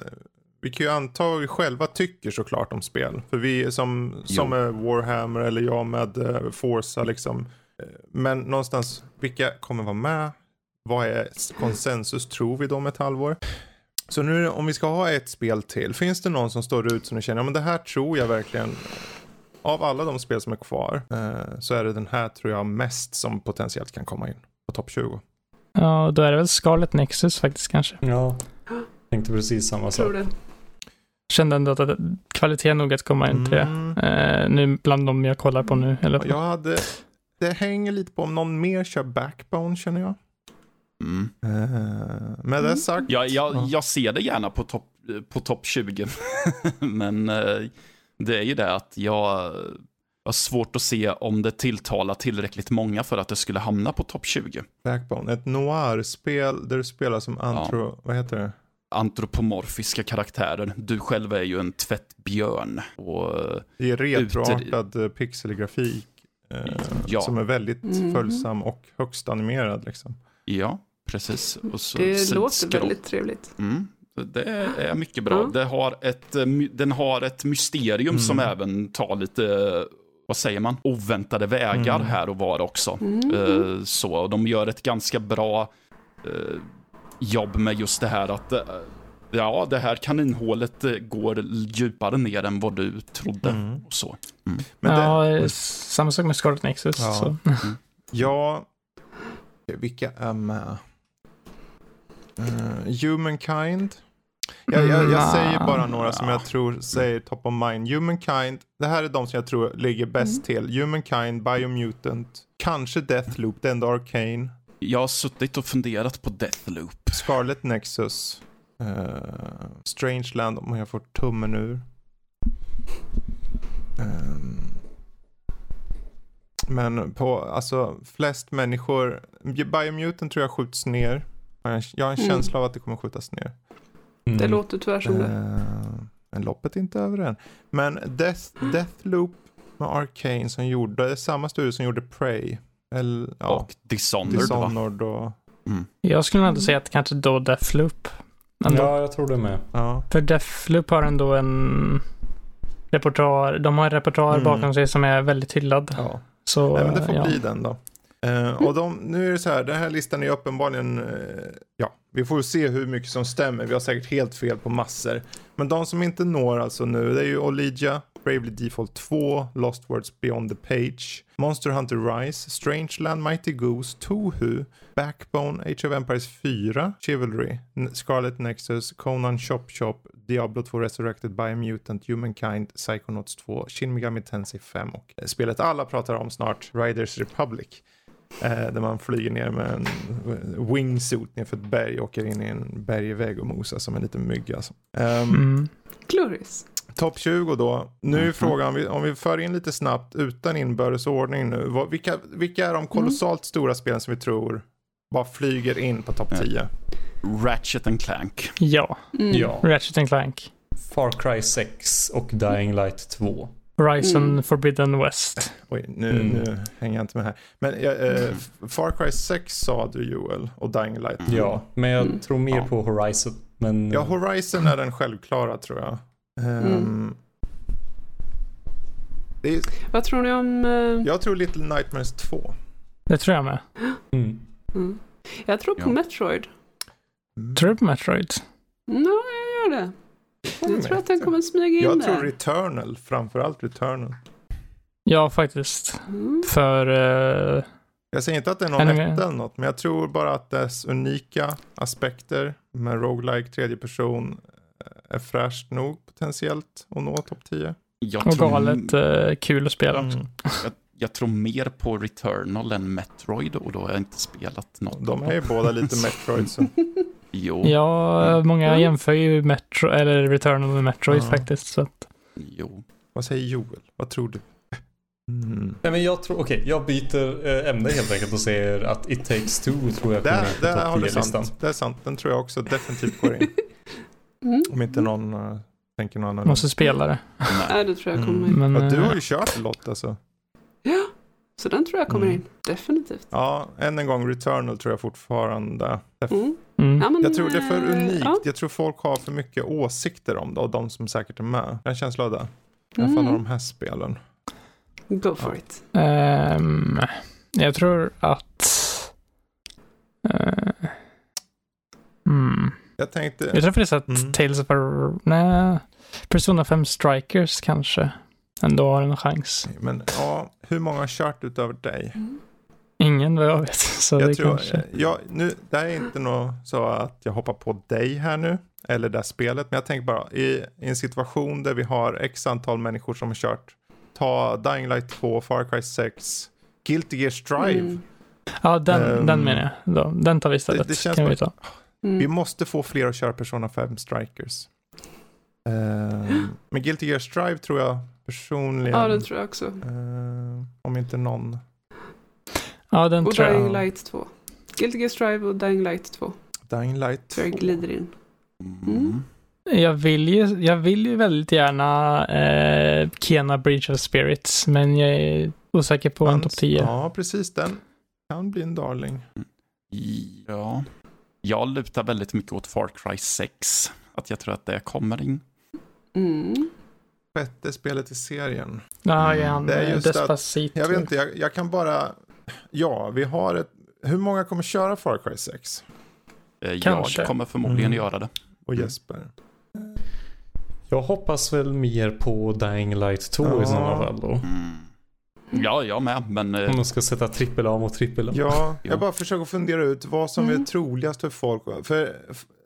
Speaker 1: vi kan ju anta vad vi själva tycker såklart om spel. För vi som, som är Warhammer eller jag med uh, Forza liksom. Eh, Men någonstans, vilka kommer vara med? Vad är konsensus tror vi då om ett halvår? Så nu om vi ska ha ett spel till, finns det någon som står ut som ni känner, ja men det här tror jag verkligen, av alla de spel som är kvar, eh, så är det den här tror jag mest som potentiellt kan komma in på topp 20.
Speaker 2: Ja, då är det väl Scarlet Nexus faktiskt kanske.
Speaker 4: Ja, tänkte precis samma sak.
Speaker 5: Tror det.
Speaker 2: Kände ändå att det, kvalitet nog att komma in till det.
Speaker 1: Mm.
Speaker 2: Eh, nu bland de jag kollar på nu. Eller,
Speaker 1: Jag hade, det hänger lite på om någon mer kör backbone känner jag.
Speaker 3: Mm.
Speaker 1: Eh, med det sagt.
Speaker 3: Jag, jag,
Speaker 1: Ja.
Speaker 3: jag ser det gärna på topp på top 20. Men eh, det är ju det att jag har svårt att se om det tilltalar tillräckligt många för att det skulle hamna på topp 20.
Speaker 1: Backbone, ett noir-spel där du spelar som antro, vad heter det?
Speaker 3: Antropomorfiska karaktärer. Du själv är ju en tvättbjörn. Och eh,
Speaker 1: Det är retroartad eh, pixelgrafik. eh,
Speaker 3: Ja.
Speaker 1: Som är väldigt
Speaker 5: Mhm.
Speaker 1: följsam och högst animerad liksom.
Speaker 3: ja, precis. Och så
Speaker 5: Det låter
Speaker 3: sidskroll.
Speaker 5: väldigt trevligt.
Speaker 3: Mm. Det är mycket bra.
Speaker 5: Ja.
Speaker 3: Det har ett, eh, den har ett mysterium
Speaker 1: Mm.
Speaker 3: som även tar lite, eh, vad säger man, oväntade vägar
Speaker 1: Mm.
Speaker 3: här och var också.
Speaker 5: Mm.
Speaker 3: Eh, Så och de gör ett ganska bra eh, jobb med just det här att eh, ja, det här kaninhålet går djupare ner än vad du trodde.
Speaker 1: Mm.
Speaker 3: Och så.
Speaker 1: Men det,
Speaker 2: ja, samma sak med Scarlet Nexus.
Speaker 1: Ja.
Speaker 2: Så.
Speaker 1: ja, vilka är med? Uh, Humankind. Jag, jag, jag säger bara några som jag tror säger top of mind. Humankind, det här är de som jag tror ligger bäst till. Humankind, Biomutant, kanske Deathloop, det är ändå Arcane,
Speaker 3: Jag har suttit och funderat på Deathloop.
Speaker 1: Scarlet Nexus, uh, Strangeland om jag får tummen ur. Ehm, men på, alltså flest människor, Biomutant tror jag skjuts ner. Jag har en- Jag har en
Speaker 5: Mm.
Speaker 1: känsla av att det kommer skjutas ner.
Speaker 4: Mm.
Speaker 5: Det låter tyvärr som det.
Speaker 1: Eh, men loppet är inte över än. Men Death, Deathloop med Arcane som gjorde, det är samma studio som gjorde Prey. Eller, ja,
Speaker 3: Och Dishonored, va?
Speaker 1: Dishonored och,
Speaker 2: Jag skulle ändå säga att kanske då Deathloop. Ändå.
Speaker 4: Ja, jag tror det med.
Speaker 1: ja.
Speaker 2: För Deathloop har ändå en repertoar. De har en repertoar
Speaker 1: Mm.
Speaker 2: bakom sig som är väldigt hyllad.
Speaker 1: ja.
Speaker 2: Så,
Speaker 1: Nej, men det får
Speaker 2: ja.
Speaker 1: bli den då. Uh, och de, nu är det så här, den här listan är uppenbarligen, uh, ja, vi får se hur mycket som stämmer. Vi har säkert helt fel på massor. Men de som inte når alltså nu, det är ju Olivia, Bravely Default 2, Lost Words Beyond the Page, Monster Hunter Rise, Strangeland, Mighty Goose, Tohu, Backbone, Age of Empires 4, Chivalry, N- Scarlet Nexus, Conan Chop-chop, Diablo 2 Resurrected Biomutant, Humankind, Psychonauts 2, Shin Megami Tensei 5 och eh, spelet alla pratar om snart, Riders Republic. Eh, där man flyger ner med en wingsuit nerför ett berg och åker in i en bergvägg och mosar som en liten mygga. Alltså. Um,
Speaker 2: Mm.
Speaker 5: Glorious.
Speaker 1: Topp 20 då. Nu är
Speaker 3: Mhm.
Speaker 1: frågan, om vi, om vi för in lite snabbt utan inbördes ordning nu. Vad, vilka, vilka är de kolossalt stora spelen som vi tror bara flyger in på topp
Speaker 3: Ja.
Speaker 1: 10?
Speaker 3: Ratchet and Clank.
Speaker 2: Ja,
Speaker 5: Mm.
Speaker 4: Ja.
Speaker 2: Ratchet and Clank.
Speaker 4: Far Cry 6 och Dying Light 2.
Speaker 2: Horizon
Speaker 5: Mm.
Speaker 2: Forbidden West.
Speaker 1: Oj, nu,
Speaker 4: Mm.
Speaker 1: nu hänger jag inte med här. Men eh, Far Cry 6 sa du Joel och Dying Light.
Speaker 4: Ja, men jag
Speaker 5: Mm.
Speaker 4: tror mer
Speaker 3: Ja.
Speaker 4: på Horizon. Men
Speaker 1: Ja, Horizon är den självklara tror jag.
Speaker 5: Mm.
Speaker 1: det är,
Speaker 5: Vad tror ni om... eh,
Speaker 1: jag tror Little Nightmares 2.
Speaker 2: Det tror jag med.
Speaker 4: Mm.
Speaker 5: Mm. Jag tror på
Speaker 3: Ja.
Speaker 5: Metroid.
Speaker 2: Tror du på Metroid?
Speaker 5: Nej, jag gör det. Jag tror att den kommer smyga in
Speaker 1: Jag
Speaker 5: där.
Speaker 1: tror Returnal, framförallt Returnal.
Speaker 2: Ja, faktiskt.
Speaker 5: Mm.
Speaker 2: För... eh,
Speaker 1: Jag säger inte att det är någon etta eller något, men jag tror bara att dess unika aspekter med roguelike tredje person eh, är fräscht nog potentiellt att nå topp 10.
Speaker 3: Jag
Speaker 2: och
Speaker 3: tror,
Speaker 2: galet eh, kul att spela också.
Speaker 1: Mm.
Speaker 3: jag, jag tror mer på Returnal än Metroid och då har jag inte spelat något.
Speaker 1: De är ju båda lite Metroid. Så.
Speaker 3: Jo,
Speaker 2: Ja, många
Speaker 5: Mm.
Speaker 2: jämför ju Metro, eller Returnal med Metroid
Speaker 1: Ja.
Speaker 2: faktiskt. Så att,
Speaker 3: jo.
Speaker 1: Vad säger Joel? Vad tror du? Mm.
Speaker 4: Nej men jag tror, okej, jag byter eh, ämne helt enkelt och säger att It takes two tror jag kommer på topp
Speaker 1: du
Speaker 4: 10-listan.
Speaker 1: sant. Det är sant. Den tror jag också definitivt går in.
Speaker 5: Mm.
Speaker 1: Om inte någon uh, tänker någon annan.
Speaker 2: måste spela det.
Speaker 3: Nej.
Speaker 5: Nej, det tror jag kommer
Speaker 1: Mm.
Speaker 5: in.
Speaker 2: Men,
Speaker 1: Ja, du har
Speaker 2: eh,
Speaker 1: ju kört Lotta så.
Speaker 5: Ja, så den tror jag kommer
Speaker 1: Mm.
Speaker 5: in. Definitivt.
Speaker 1: Ja, än en gång Returnal tror jag fortfarande.
Speaker 5: Mm.
Speaker 2: Mm.
Speaker 5: Ja, men,
Speaker 1: Jag tror det är för
Speaker 5: eh,
Speaker 1: unikt.
Speaker 5: Ja.
Speaker 1: Jag tror folk har för mycket åsikter om det och de som säkert är med. Jag har en känsla av det. I alla fall
Speaker 5: Mm.
Speaker 1: av de här spelen.
Speaker 5: Go for
Speaker 1: Ja.
Speaker 5: it.
Speaker 2: Ehm, jag tror att... eh, mm.
Speaker 1: Jag tänkte...
Speaker 2: Jag tror faktiskt att
Speaker 1: Mm.
Speaker 2: Tales of. Nej, Persona 5 Strikers kanske ändå har en chans.
Speaker 1: Men ja, hur många har kört utöver dig?
Speaker 2: Ingen vad jag vet. Så det
Speaker 1: Jag tror,
Speaker 2: kanske...
Speaker 1: jag, nu, det här är inte något så att jag hoppar på dig här nu. Eller det här spelet. Men jag tänker bara i, i en situation där vi har x antal människor som har kört. Ta Dying Light 2, Far Cry 6, Guilty Gear Strive.
Speaker 5: Mm.
Speaker 2: Ja, den,
Speaker 1: Ehm,
Speaker 2: den menar jag. Då, den tar vi istället.
Speaker 1: det känns
Speaker 2: kan vi ta.
Speaker 5: Mm.
Speaker 1: Vi måste få fler att köra Persona 5 Strikers. Ehm, men Guilty Gear Strive tror jag personligen.
Speaker 5: Ja, det tror jag också.
Speaker 1: ehm, om inte någon.
Speaker 2: Ja, den
Speaker 5: Och
Speaker 2: tror jag.
Speaker 5: Dying Light 2. Guilty Gear Strive och Dying Light 2.
Speaker 1: Dying Light
Speaker 5: Så jag
Speaker 1: 2.
Speaker 5: glider in.
Speaker 3: Mm.
Speaker 2: Jag vill ju, jag vill ju väldigt gärna eh, Kena Bridge of Spirits, men jag är osäker på en topp 10.
Speaker 1: Ja, precis. Den kan bli en darling.
Speaker 3: Ja. Jag lutar väldigt mycket åt Far Cry 6. Att jag tror att det kommer in.
Speaker 5: Mm.
Speaker 1: Sjätte spelet i serien.
Speaker 2: Ja, han
Speaker 1: Det är
Speaker 2: eh,
Speaker 1: just att-
Speaker 2: Despacito.
Speaker 1: Jag vet inte, jag, jag kan bara... Ja, vi har ett... Hur många kommer köra Far Cry 6?
Speaker 3: Eh,
Speaker 2: Kanske.
Speaker 3: Jag kommer förmodligen
Speaker 1: Mm.
Speaker 3: göra det.
Speaker 1: Och
Speaker 2: Mm.
Speaker 1: Jesper?
Speaker 4: Jag hoppas väl mer på Dying Light 2
Speaker 1: Ja.
Speaker 4: i sådana fall då.
Speaker 3: Mm. Ja, jag med, men eh,
Speaker 4: Om man ska sätta trippel A mot trippel A.
Speaker 1: Ja, jag bara försöker fundera ut vad som
Speaker 5: Mm.
Speaker 1: är troligast för folk. För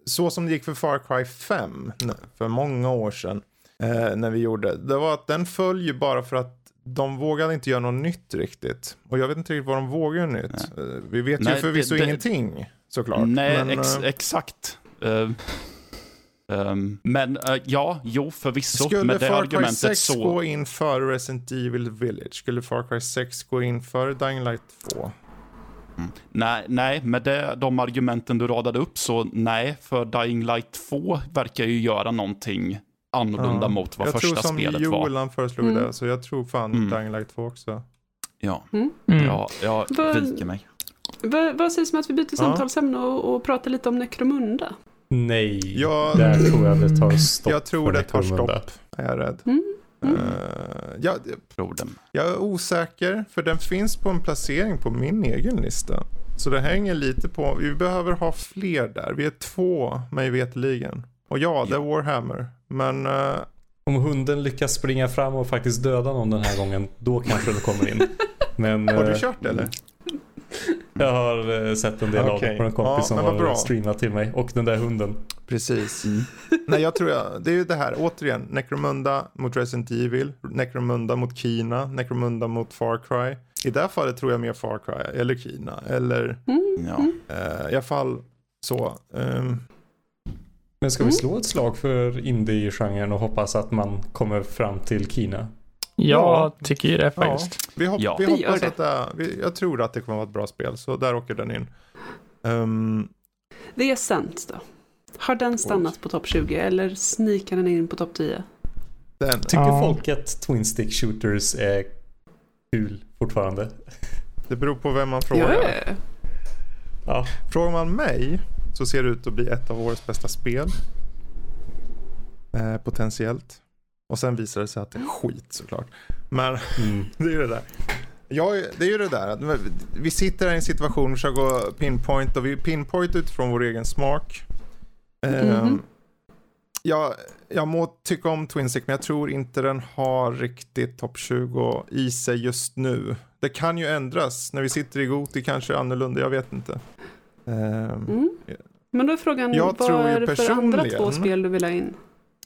Speaker 1: så som det gick för Far Cry 5 n- för många år sedan eh, när vi gjorde, det var att den föll ju bara för att de vågade inte göra något nytt riktigt. Och jag vet inte riktigt vad de vågar göra nytt. Eh, vi vet
Speaker 3: Nej,
Speaker 1: ju förvisso
Speaker 3: det- det-
Speaker 1: ingenting såklart.
Speaker 3: nej,
Speaker 1: men,
Speaker 3: ex
Speaker 1: eh,
Speaker 3: exakt. Eh, ehm, men eh, ja, jo, förvisso.
Speaker 1: Skulle
Speaker 3: med det
Speaker 1: Far Cry
Speaker 3: argumentet
Speaker 1: 6
Speaker 3: så...
Speaker 1: gå in före Resident Evil Village? Skulle Far Cry 6 gå in före Dying Light 2?
Speaker 3: Mm. Nej, nej, med det, de argumenten du radade upp så nej, för Dying Light 2 verkar ju göra någonting annorlunda
Speaker 1: Ja.
Speaker 3: mot vad
Speaker 1: jag
Speaker 3: första
Speaker 1: tror som
Speaker 3: spelet
Speaker 1: Joel
Speaker 3: var.
Speaker 1: han föreslog
Speaker 5: Mm.
Speaker 1: det, så jag tror fan
Speaker 3: Mm.
Speaker 1: Dying Light 2 också.
Speaker 3: Ja,
Speaker 2: Mm.
Speaker 3: ja jag viker mig.
Speaker 5: Vad, vad sägs om att vi byter samtalsämne och, och pratar lite om Necromunda?
Speaker 4: Nej,
Speaker 1: Ja,
Speaker 4: där tror jag det tar stopp
Speaker 1: jag tror det tar stopp, är jag rädd.
Speaker 5: Mm. Mm.
Speaker 1: Eh, jag,
Speaker 3: Tror den.
Speaker 1: jag är osäker, för den finns på en placering på min egen lista. Så det hänger lite på, vi behöver ha fler där. Vi är två, mig veterligen. Och ja, det är Warhammer. Men eh,
Speaker 4: Om hunden lyckas springa fram och faktiskt döda någon den här gången, då kanske det kommer in. Men
Speaker 1: har du
Speaker 4: eh,
Speaker 1: kört det eller?
Speaker 4: jag har eh, sett en del av
Speaker 1: Okej.
Speaker 4: det på en kompis
Speaker 1: Ja,
Speaker 4: som har
Speaker 1: bra.
Speaker 4: streamat till mig. Och den där hunden.
Speaker 1: Precis.
Speaker 3: Mm.
Speaker 1: Nej, jag tror jag, det är ju det här, återigen, Necromunda mot Resident Evil, Necromunda mot Kina, Necromunda mot Far Cry. I det här fallet tror jag mer Far Cry, eller Kina, eller
Speaker 5: Mm.
Speaker 3: Ja.
Speaker 1: eh, i alla fall så. ehm,
Speaker 4: Men ska vi
Speaker 5: Mm.
Speaker 4: slå ett slag för indie-genren och hoppas att man kommer fram till Kina?
Speaker 2: Jag
Speaker 1: Ja.
Speaker 2: tycker ju det
Speaker 1: ja,
Speaker 2: faktiskt.
Speaker 1: vi, hopp,
Speaker 3: Ja.
Speaker 1: vi hoppas
Speaker 5: det.
Speaker 1: att det, vi, jag tror att det kommer att vara ett bra spel, så där åker den in. Ehm,
Speaker 5: The Ascent då? Har den stannat på topp 20 eller snikar den in på topp 10?
Speaker 1: den,
Speaker 4: Tycker
Speaker 2: Ja.
Speaker 4: folk att Twin Stick Shooters är kul fortfarande?
Speaker 1: det beror på vem man frågar.
Speaker 5: Ja,
Speaker 4: Ja,
Speaker 1: Frågar man mig så ser det ut att bli ett av årets bästa spel. Eh, potentiellt. Och sen visar det sig att det är skit såklart. Men
Speaker 4: mm.
Speaker 1: det är ju det där. Ja, det är ju det där att vi sitter här i en situation och försöker pinpoint och vi pinpoint utifrån vår egen smak. Mm -hmm. jag, jag må tycka om Twinsick men jag tror inte den har riktigt topp 20 i sig just nu. Det kan ju ändras. När vi sitter i Goti kanske annorlunda, jag vet inte. Um,
Speaker 5: mm. Men då är frågan, jag vad är det för andra två spel du vill ha in?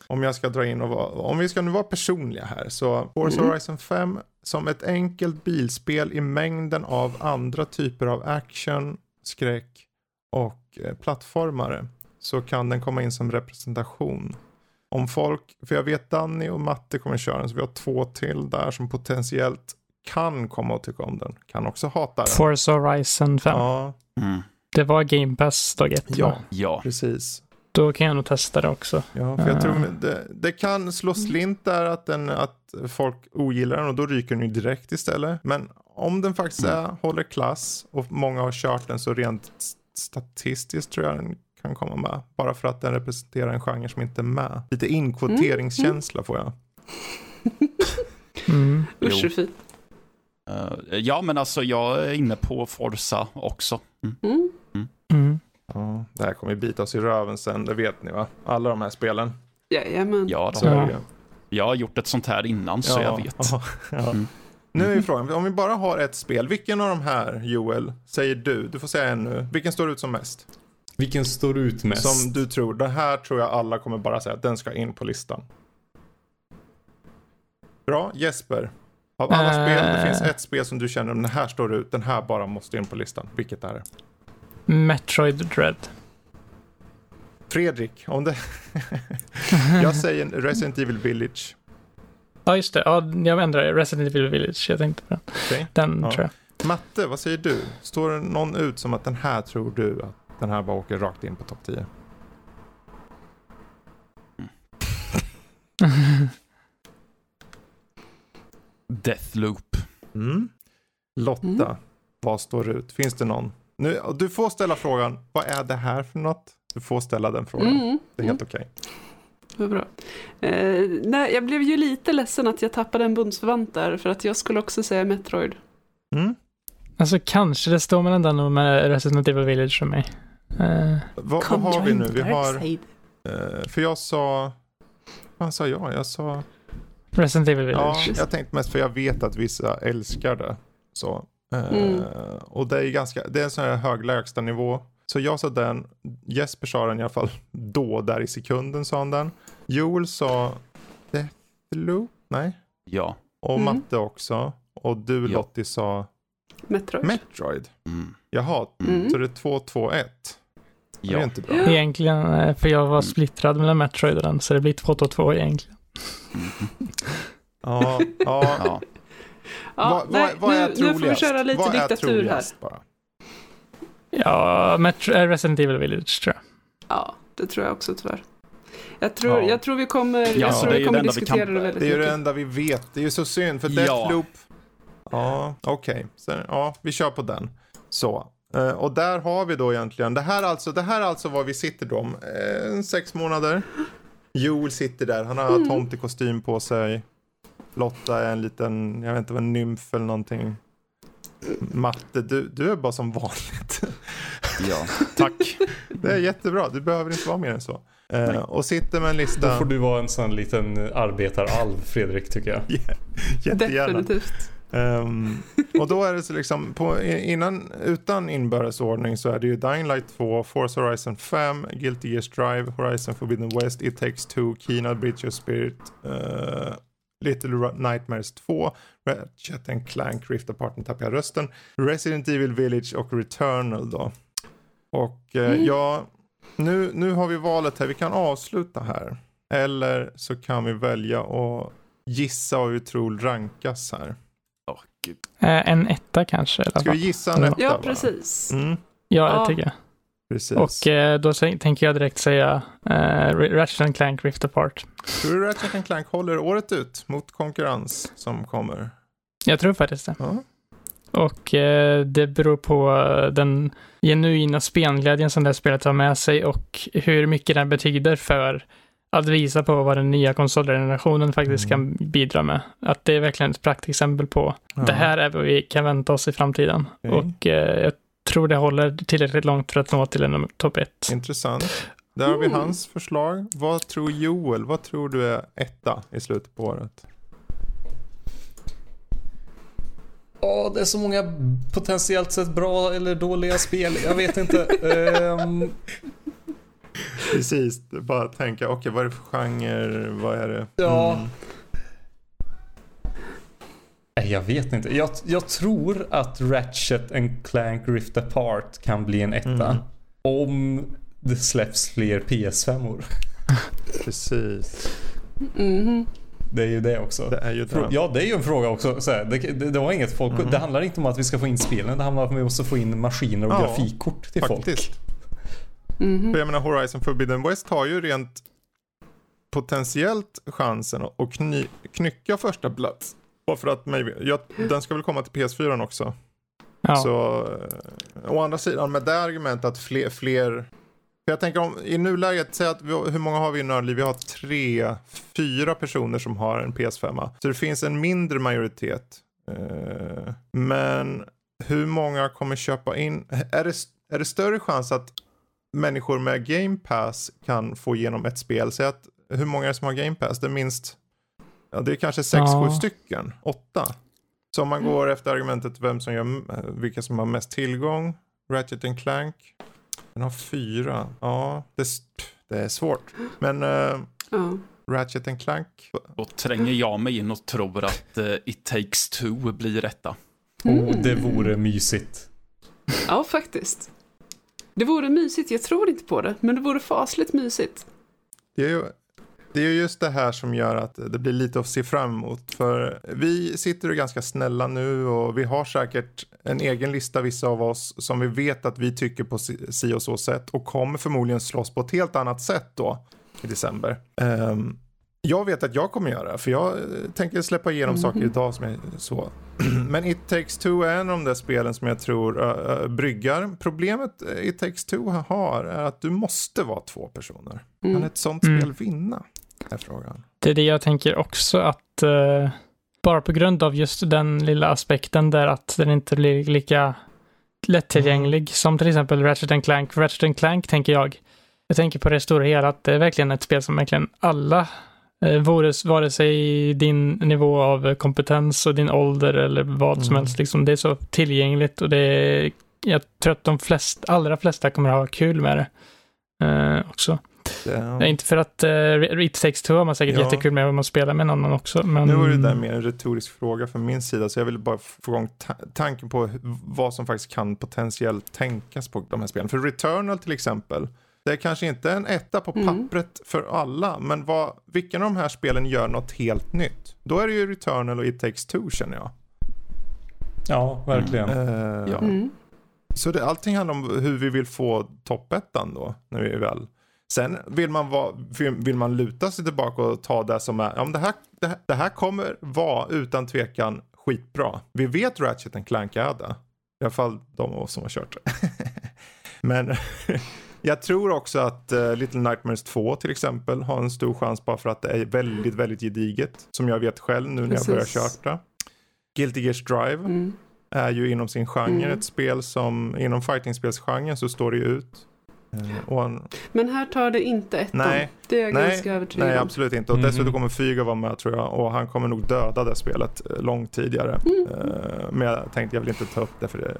Speaker 1: Om jag ska dra in och vara, om vi ska nu vara personliga här så Forza mm. Horizon 5 som ett enkelt bilspel i mängden av andra typer av action, skräck och eh, plattformare så kan den komma in som representation. Om folk, för jag vet Danny och Matte kommer köra den så vi har två till där som potentiellt kan komma att tycka om den. Kan också hata den.
Speaker 2: Forza Horizon 5. Ja. Mm. Det var Game Pass dag ett
Speaker 1: Ja, ja, precis.
Speaker 2: Då kan jag nog testa det också.
Speaker 1: Ja, för jag tror eh. det, det kan slå slint där att, den, att folk ogillar den och då ryker den ju direkt istället. Men om den faktiskt är, mm. håller klass och många har kört den så rent statistiskt tror jag den kan komma med. Bara för att den representerar en genre som inte är med. Lite inkvoteringskänsla mm. får jag.
Speaker 5: mm. Usch, fint.
Speaker 3: Uh, ja, men alltså jag är inne på Forza också. Mm. Mm.
Speaker 1: Ja, det här kommer bita oss i röven sen, det vet ni va? Alla de här spelen.
Speaker 5: Jajamän.
Speaker 3: Ja, så är det. Jag har gjort ett sånt här innan så jag vet. Ja, ja.
Speaker 1: Mm. Nu är frågan, om vi bara har ett spel, vilken av de här Joel säger du? Du får säga en nu. Vilken står ut som mest?
Speaker 4: Vilken står ut mest?
Speaker 1: Som du tror. Det här tror jag alla kommer bara säga att den ska in på listan. Bra, Jesper. Av alla uh... spel, det finns ett spel som du känner, om den här står ut, den här bara måste in på listan. Vilket är det?
Speaker 2: Metroid Dread.
Speaker 1: Fredrik, om det... jag säger Resident Evil Village.
Speaker 2: Ja, just det. Ja, jag ändrar Resident Evil Village. Jag tänkte på den. Okay. Den ja. tror jag.
Speaker 1: Matte, vad säger du? Står det någon ut som att den här tror du att den här bara åker rakt in på topp 10?
Speaker 3: Deathloop.
Speaker 1: Mm. Lotta, mm. vad står ut? Finns det någon? Nu, du får ställa frågan, vad är det här för något? Du får ställa den frågan. Mm. Det är helt mm. okej.
Speaker 5: Okay. bra. Eh, nej, jag blev ju lite ledsen att jag tappade en bundsförvant där, för att jag skulle också säga Metroid.
Speaker 2: Mm. Alltså kanske det står mellan den och med Resident Evil Village för mig.
Speaker 1: Eh. Vad, vad har vi nu? Vi har... Eh, för jag sa... Vad sa jag? Jag sa...
Speaker 2: Resident Evil Village.
Speaker 1: Ja, jag tänkte mest för jag vet att vissa älskar det. Så. Mm. Uh, och det är ganska, det är en sån här hög lägstanivå. Så jag sa den, Jesper sa den i alla fall då, där i sekunden sa han den. Joel sa Deathloop, nej?
Speaker 3: Ja.
Speaker 1: Och mm. Matte också. Och du ja. Lottie sa
Speaker 5: Metroid.
Speaker 1: Metroid. Mm. Jaha, mm. så det är 2-2-1. Ja. Det är inte bra.
Speaker 2: Egentligen, eh, för jag var splittrad mellan Metroid och den, så det blir 2-2 egentligen.
Speaker 1: ja, ja. ja.
Speaker 5: Ja, vad, nej, vad, är nu, troligast? Nu får vi köra lite vad diktatur här. Bara?
Speaker 2: Ja, Metro, eh, Resident Evil Village tror jag.
Speaker 5: Ja, det tror jag också tyvärr. Jag tror, ja. jag tror vi kommer, ja, jag tror vi kommer det diskutera kan, det väldigt
Speaker 1: Det är ju det enda vi vet. Det är ju så synd, för Deathloop... Ja, okej. Okay. Ja, vi kör på den. Så. Uh, och där har vi då egentligen, det här alltså, det här alltså var vi sitter då om uh, sex månader. Joel sitter där, han har mm. tomtekostym på sig. Lotta är en liten, jag vet inte vad, nymf eller någonting. Matte, du, du är bara som vanligt.
Speaker 3: Ja, tack.
Speaker 1: Det är jättebra, du behöver inte vara mer än så. Eh, och sitter med en lista.
Speaker 4: Då får du vara en sån liten arbetaralv, Fredrik, tycker jag.
Speaker 1: jättegärna. Definitivt. Um, och då är det så liksom, på, innan, utan inbördesordning så är det ju Dying Light 2, Forza Horizon 5, Guilty Gear Drive, Horizon Forbidden West, It Takes Two, Kina, Bridge of Spirit, uh, Little Nightmares 2, Ratchet and Clank, Rift Apart, nu tappade jag rösten, Resident Evil Village och Returnal då. Och eh, mm. ja, nu, nu har vi valet här, vi kan avsluta här. Eller så kan vi välja att gissa vad vi tror rankas här.
Speaker 2: Oh. Eh, en etta kanske?
Speaker 1: Ska vi gissa en etta?
Speaker 5: Ja, precis. Mm.
Speaker 2: Ja, det tycker jag.
Speaker 1: Precis.
Speaker 2: Och eh, då tänker jag direkt säga eh, Ratchet Clank Rift Apart.
Speaker 1: Tror du Ratchet Clank håller året ut mot konkurrens som kommer?
Speaker 2: Jag tror faktiskt det. Ja. Och eh, det beror på den genuina spelglädjen som det spelet har med sig och hur mycket den betyder för att visa på vad den nya konsolgenerationen faktiskt
Speaker 1: Mm.
Speaker 2: kan bidra med. Att det är verkligen ett praktexempel på
Speaker 1: Ja.
Speaker 2: det här är vad vi kan vänta oss i framtiden.
Speaker 1: Okej.
Speaker 2: Och eh, jag tror det håller tillräckligt långt för att nå till en topp ett.
Speaker 1: Intressant. Där har vi
Speaker 5: Mm.
Speaker 1: hans förslag. Vad tror Joel? Vad tror du är etta i slutet på året?
Speaker 4: Ja, det är så många potentiellt sett bra eller dåliga spel. Jag vet inte. Ehm,
Speaker 1: Precis, bara tänka, okej vad är det för genre, vad är det?
Speaker 4: Ja.
Speaker 1: Mm.
Speaker 4: nej, jag vet inte. Jag, jag tror att Ratchet and Clank Rift Apart kan bli en etta.
Speaker 1: Mm.
Speaker 4: Om det släpps fler PS5-or.
Speaker 1: Precis,
Speaker 5: Mhm.
Speaker 4: Det är ju det också.
Speaker 1: det är ju det.
Speaker 4: Ja, det är ju en fråga också. Så här, det, det, det var inget folk.
Speaker 1: Mhm.
Speaker 4: Det handlar inte om att vi ska få in spelen. Det handlar om att vi måste få in maskiner och
Speaker 1: Ja,
Speaker 4: grafikkort till
Speaker 1: Faktiskt.
Speaker 4: folk.
Speaker 5: Mhm.
Speaker 1: För jag menar Horizon Forbidden West har ju rent potentiellt chansen att att kny, knycka första plats. Bara för att maybe, den ska väl komma till PS4 också.
Speaker 2: Ja.
Speaker 1: Så eh, å andra sidan med det argumentet att fler, fler för jag tänker om i nuläget, säg att vi, hur många har vi i Nördliv? Vi har tre, fyra personer som har en PS5. Så det finns en mindre majoritet. Eh, men hur många kommer köpa in? Är det, är det större chans att människor med Game Pass kan få igenom ett spel? Säg att hur många är det som har Game Pass? Det är minst, ja det är kanske sex,
Speaker 2: Ja.
Speaker 1: sju stycken, åtta. Så om man går efter argumentet vem som gör, vilka som har mest tillgång, Ratchet and Clank, den har fyra. Ja, det, det är svårt. Men eh,
Speaker 5: Ja.
Speaker 1: Ratchet and Clank,
Speaker 3: Då tränger jag mig in och tror att eh, It takes two blir detta.
Speaker 4: Oh, det
Speaker 5: Mm.
Speaker 4: vore mysigt.
Speaker 5: ja, faktiskt. Det vore mysigt, jag tror inte på det, men det vore fasligt mysigt.
Speaker 1: det är ju det är ju just det här som gör att det blir lite att se fram emot. För vi sitter ju ganska snälla nu och vi har säkert en egen lista vissa av oss som vi vet att vi tycker på si och så sätt och kommer förmodligen slåss på ett helt annat sätt då i december. Ehm, jag vet att jag kommer göra det för jag eh, tänker släppa igenom saker idag som är så. Men It takes two är en av de där spelen som jag tror uh, uh, bryggar. Problemet eh, It takes two har är att du måste vara två personer. Kan
Speaker 5: Mm.
Speaker 1: ett sånt
Speaker 2: Mm.
Speaker 1: spel vinna? Är frågan.
Speaker 2: Det är det jag tänker också att eh, bara på grund av just den lilla aspekten där att den inte blir lika lättillgänglig
Speaker 1: Mm.
Speaker 2: som till exempel Ratchet Clank. Ratchet Clank tänker jag. Jag tänker på det stora hela att det är verkligen ett spel som verkligen alla, eh, vare, vare sig din nivå av kompetens och din ålder eller vad som
Speaker 1: Mm.
Speaker 2: helst, liksom, det är så tillgängligt och det är, jag tror att de flest, allra flesta kommer ha kul med det eh, också.
Speaker 1: Det,
Speaker 2: Ja, inte för att uh, It takes two har man säkert
Speaker 1: Ja.
Speaker 2: jättekul med om man spelar med någon annan också. Men...
Speaker 1: Nu var det där mer en retorisk fråga från min sida så jag ville bara få igång ta tanken på vad som faktiskt kan potentiellt tänkas på de här spelen. För Returnal till exempel, det är kanske inte en etta på
Speaker 5: Mm.
Speaker 1: pappret för alla, men vad, vilken av de här spelen gör något helt nytt? Då är det ju Returnal och It takes two känner jag.
Speaker 4: Ja, verkligen.
Speaker 1: Eh,
Speaker 3: Ja.
Speaker 5: Mm.
Speaker 1: Så det, allting handlar om hur vi vill få toppettan då, när vi väl. Sen vill man, vara, vill, man luta sig tillbaka och ta det som är, ja, men det, här, det, här, det här kommer vara utan tvekan skitbra. Vi vet Ratchet and Clank är det. I alla fall de av oss som har kört det. men jag tror också att uh, Little Nightmares 2 till exempel har en stor chans bara för att det är väldigt, väldigt gediget. Som jag vet själv nu när jag börjar
Speaker 5: Precis.
Speaker 1: köra det. Guilty Gears Drive
Speaker 5: Mm.
Speaker 1: är ju inom sin genre
Speaker 5: Mm.
Speaker 1: ett spel som inom fightingspelsgenren så står det ju ut. Eh, Och en,
Speaker 5: Men här tar det inte ett
Speaker 1: Nej.
Speaker 5: Det är jag
Speaker 1: Nej,
Speaker 5: ganska övertygad
Speaker 1: nej absolut inte. Och
Speaker 4: Mhm.
Speaker 1: dessutom kommer Fyga vara med tror jag och han kommer nog döda det spelet eh, långt tidigare.
Speaker 5: Mm.
Speaker 1: Eh, Men jag tänkte jag vill inte ta upp det för det.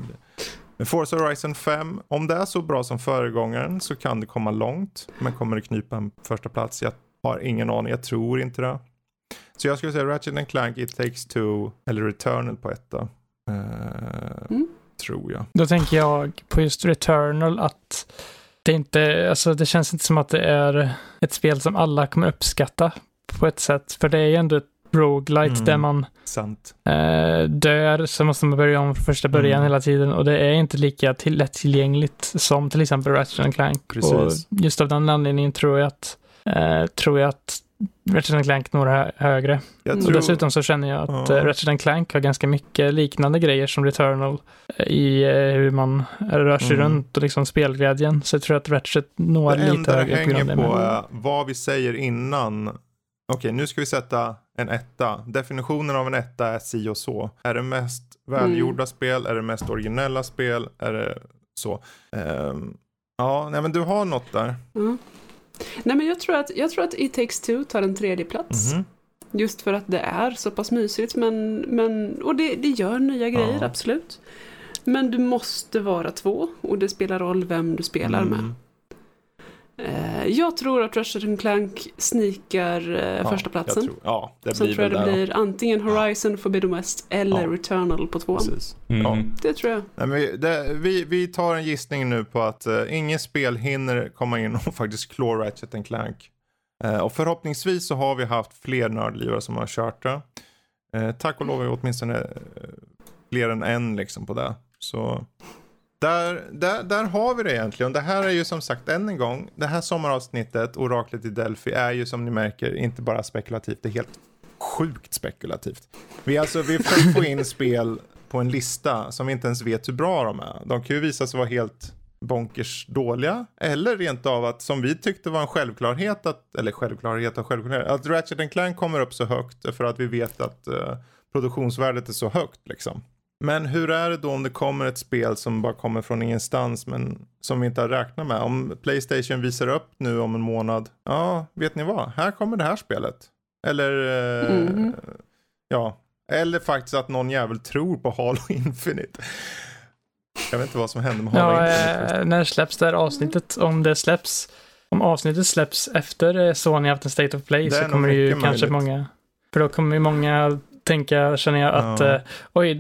Speaker 1: Men Forza Horizon 5, om det är så bra som föregångaren så kan det komma långt. Men kommer det knipa en första plats? Jag har ingen aning, jag tror inte det. Så jag skulle säga Ratchet and Clank, It takes two eller Returnal på etta. Eh,
Speaker 5: Mm.
Speaker 1: Tror jag.
Speaker 2: Då tänker jag på just Returnal att det inte, alltså det känns inte som att det är ett spel som alla kommer uppskatta på ett sätt. För det är ju ändå ett roguelite
Speaker 1: Mm.
Speaker 2: där man
Speaker 1: Sant.
Speaker 2: eh, dör så måste man börja om från första början
Speaker 1: Mm.
Speaker 2: hela tiden och det är inte lika till, lättillgängligt som till exempel Ratchet Clank.
Speaker 1: Precis.
Speaker 2: Och just av den anledningen tror jag att, eh, tror jag att Ratchet Clank några högre. Jag tror... Och dessutom så känner jag att ja. Ratchet Clank har ganska mycket liknande grejer som Returnal i hur man rör sig mm. runt och liksom spelglädjen. Så jag tror att Ratchet når lite högre.
Speaker 1: Det enda det hänger på är vad vi säger innan. Okej, nu ska vi sätta en etta. Definitionen av en etta är si och så. Är det mest välgjorda mm. spel? Är det mest originella spel? Är det så? Um, ja, nej men du har något där.
Speaker 5: Mm. Nej men jag tror att, jag tror att It takes two tar en tredje plats. Mm. Just för att det är så pass mysigt men, men och det, det gör nya grejer ja. absolut. Men du måste vara två och det spelar roll vem du spelar mm. med. Eh, jag tror att Ratchet Clank snikar eh, ja, första platsen.
Speaker 1: Tror, ja, det
Speaker 5: Sen tror jag det blir antingen Horizon Forbidden West eller ja. Returnal på tvåan. Mm. Ja. Det tror jag.
Speaker 1: Nej, men vi, det, vi, vi tar en gissning nu på att uh, inget spel hinner komma in och faktiskt klå Ratchet Clank. Uh, och förhoppningsvis så har vi haft fler nördlivare som har kört det. Uh, tack och lov är åtminstone uh, fler än en liksom på det. Så där, där, där har vi det egentligen. Det här är ju som sagt än en gång, det här sommaravsnittet, Oraklet i Delphi, är ju som ni märker inte bara spekulativt, det är helt sjukt spekulativt. Vi, alltså, vi får få in spel på en lista som vi inte ens vet hur bra de är. De kan ju visa sig vara helt bonkers dåliga. Eller rent av att, som vi tyckte var en självklarhet, att, eller självklarhet och självklarhet, att Ratchet Clank kommer upp så högt för att vi vet att uh, produktionsvärdet är så högt liksom. Men hur är det då om det kommer ett spel som bara kommer från ingenstans men som vi inte har räknat med? Om Playstation visar upp nu om en månad, ja, vet ni vad? Här kommer det här spelet. Eller, eh, mm. ja, eller faktiskt att någon jävel tror på Halo Infinite. Jag vet inte vad som händer med Halo ja, Infinite.
Speaker 2: Eh, när släpps det här avsnittet? Om det släpps, om avsnittet släpps efter eh, Sony haft en State of Play så kommer det ju kanske många, för då kommer ju många tänka, känner jag, att ja. uh, oj,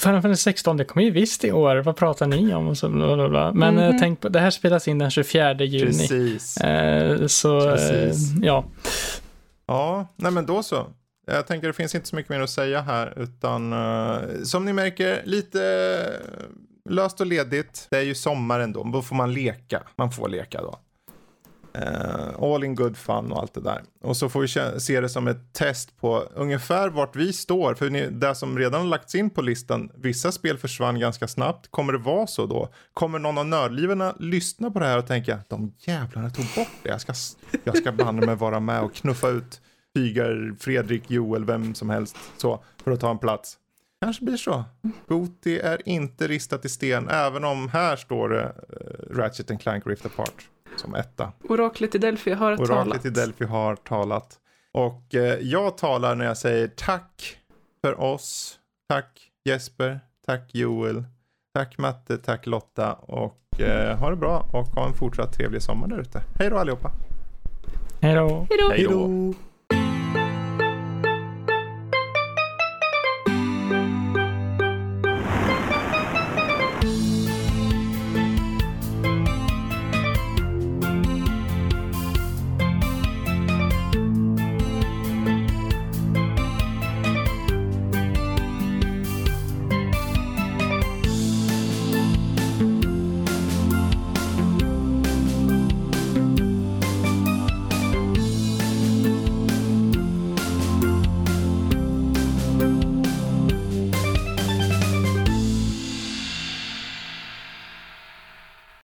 Speaker 2: Final Fantasy 16, det kommer ju visst i år, vad pratar ni om? Och så, bla, bla, Men mm -hmm. uh, tänk på, det här spelas in den 24 juni. Precis. Uh, så, Precis. ja.
Speaker 1: Ja, nej men då så. Jag tänker det finns inte så mycket mer att säga här, utan som ni märker, lite löst och ledigt. Det är ju sommar ändå, då får man leka. Man får leka då. Uh, all in good fun och allt det där. Och så får vi se det som ett test på ungefär vart vi står. För ni, det som redan har lagts in på listan, vissa spel försvann ganska snabbt. Kommer det vara så då? Kommer någon av nördlivarna lyssna på det här och tänka, de jävlarna tog bort det. Jag ska, jag ska banne mig vara med och knuffa ut Fygar, Fredrik, Joel, vem som helst så för att ta en plats. Kanske blir så. Goti är inte ristat i sten, även om här står det uh, Ratchet Clank Rift Apart som etta.
Speaker 5: Oraklet i Delphi har
Speaker 1: Oraklet
Speaker 5: talat.
Speaker 1: Oraklet i Delphi har talat. Och eh, jag talar när jag säger tack för oss. Tack Jesper, tack Joel, tack Matte, tack Lotta och eh, ha det bra och ha en fortsatt trevlig sommar där ute. Hej då allihopa!
Speaker 2: Hej då!
Speaker 5: Hej då!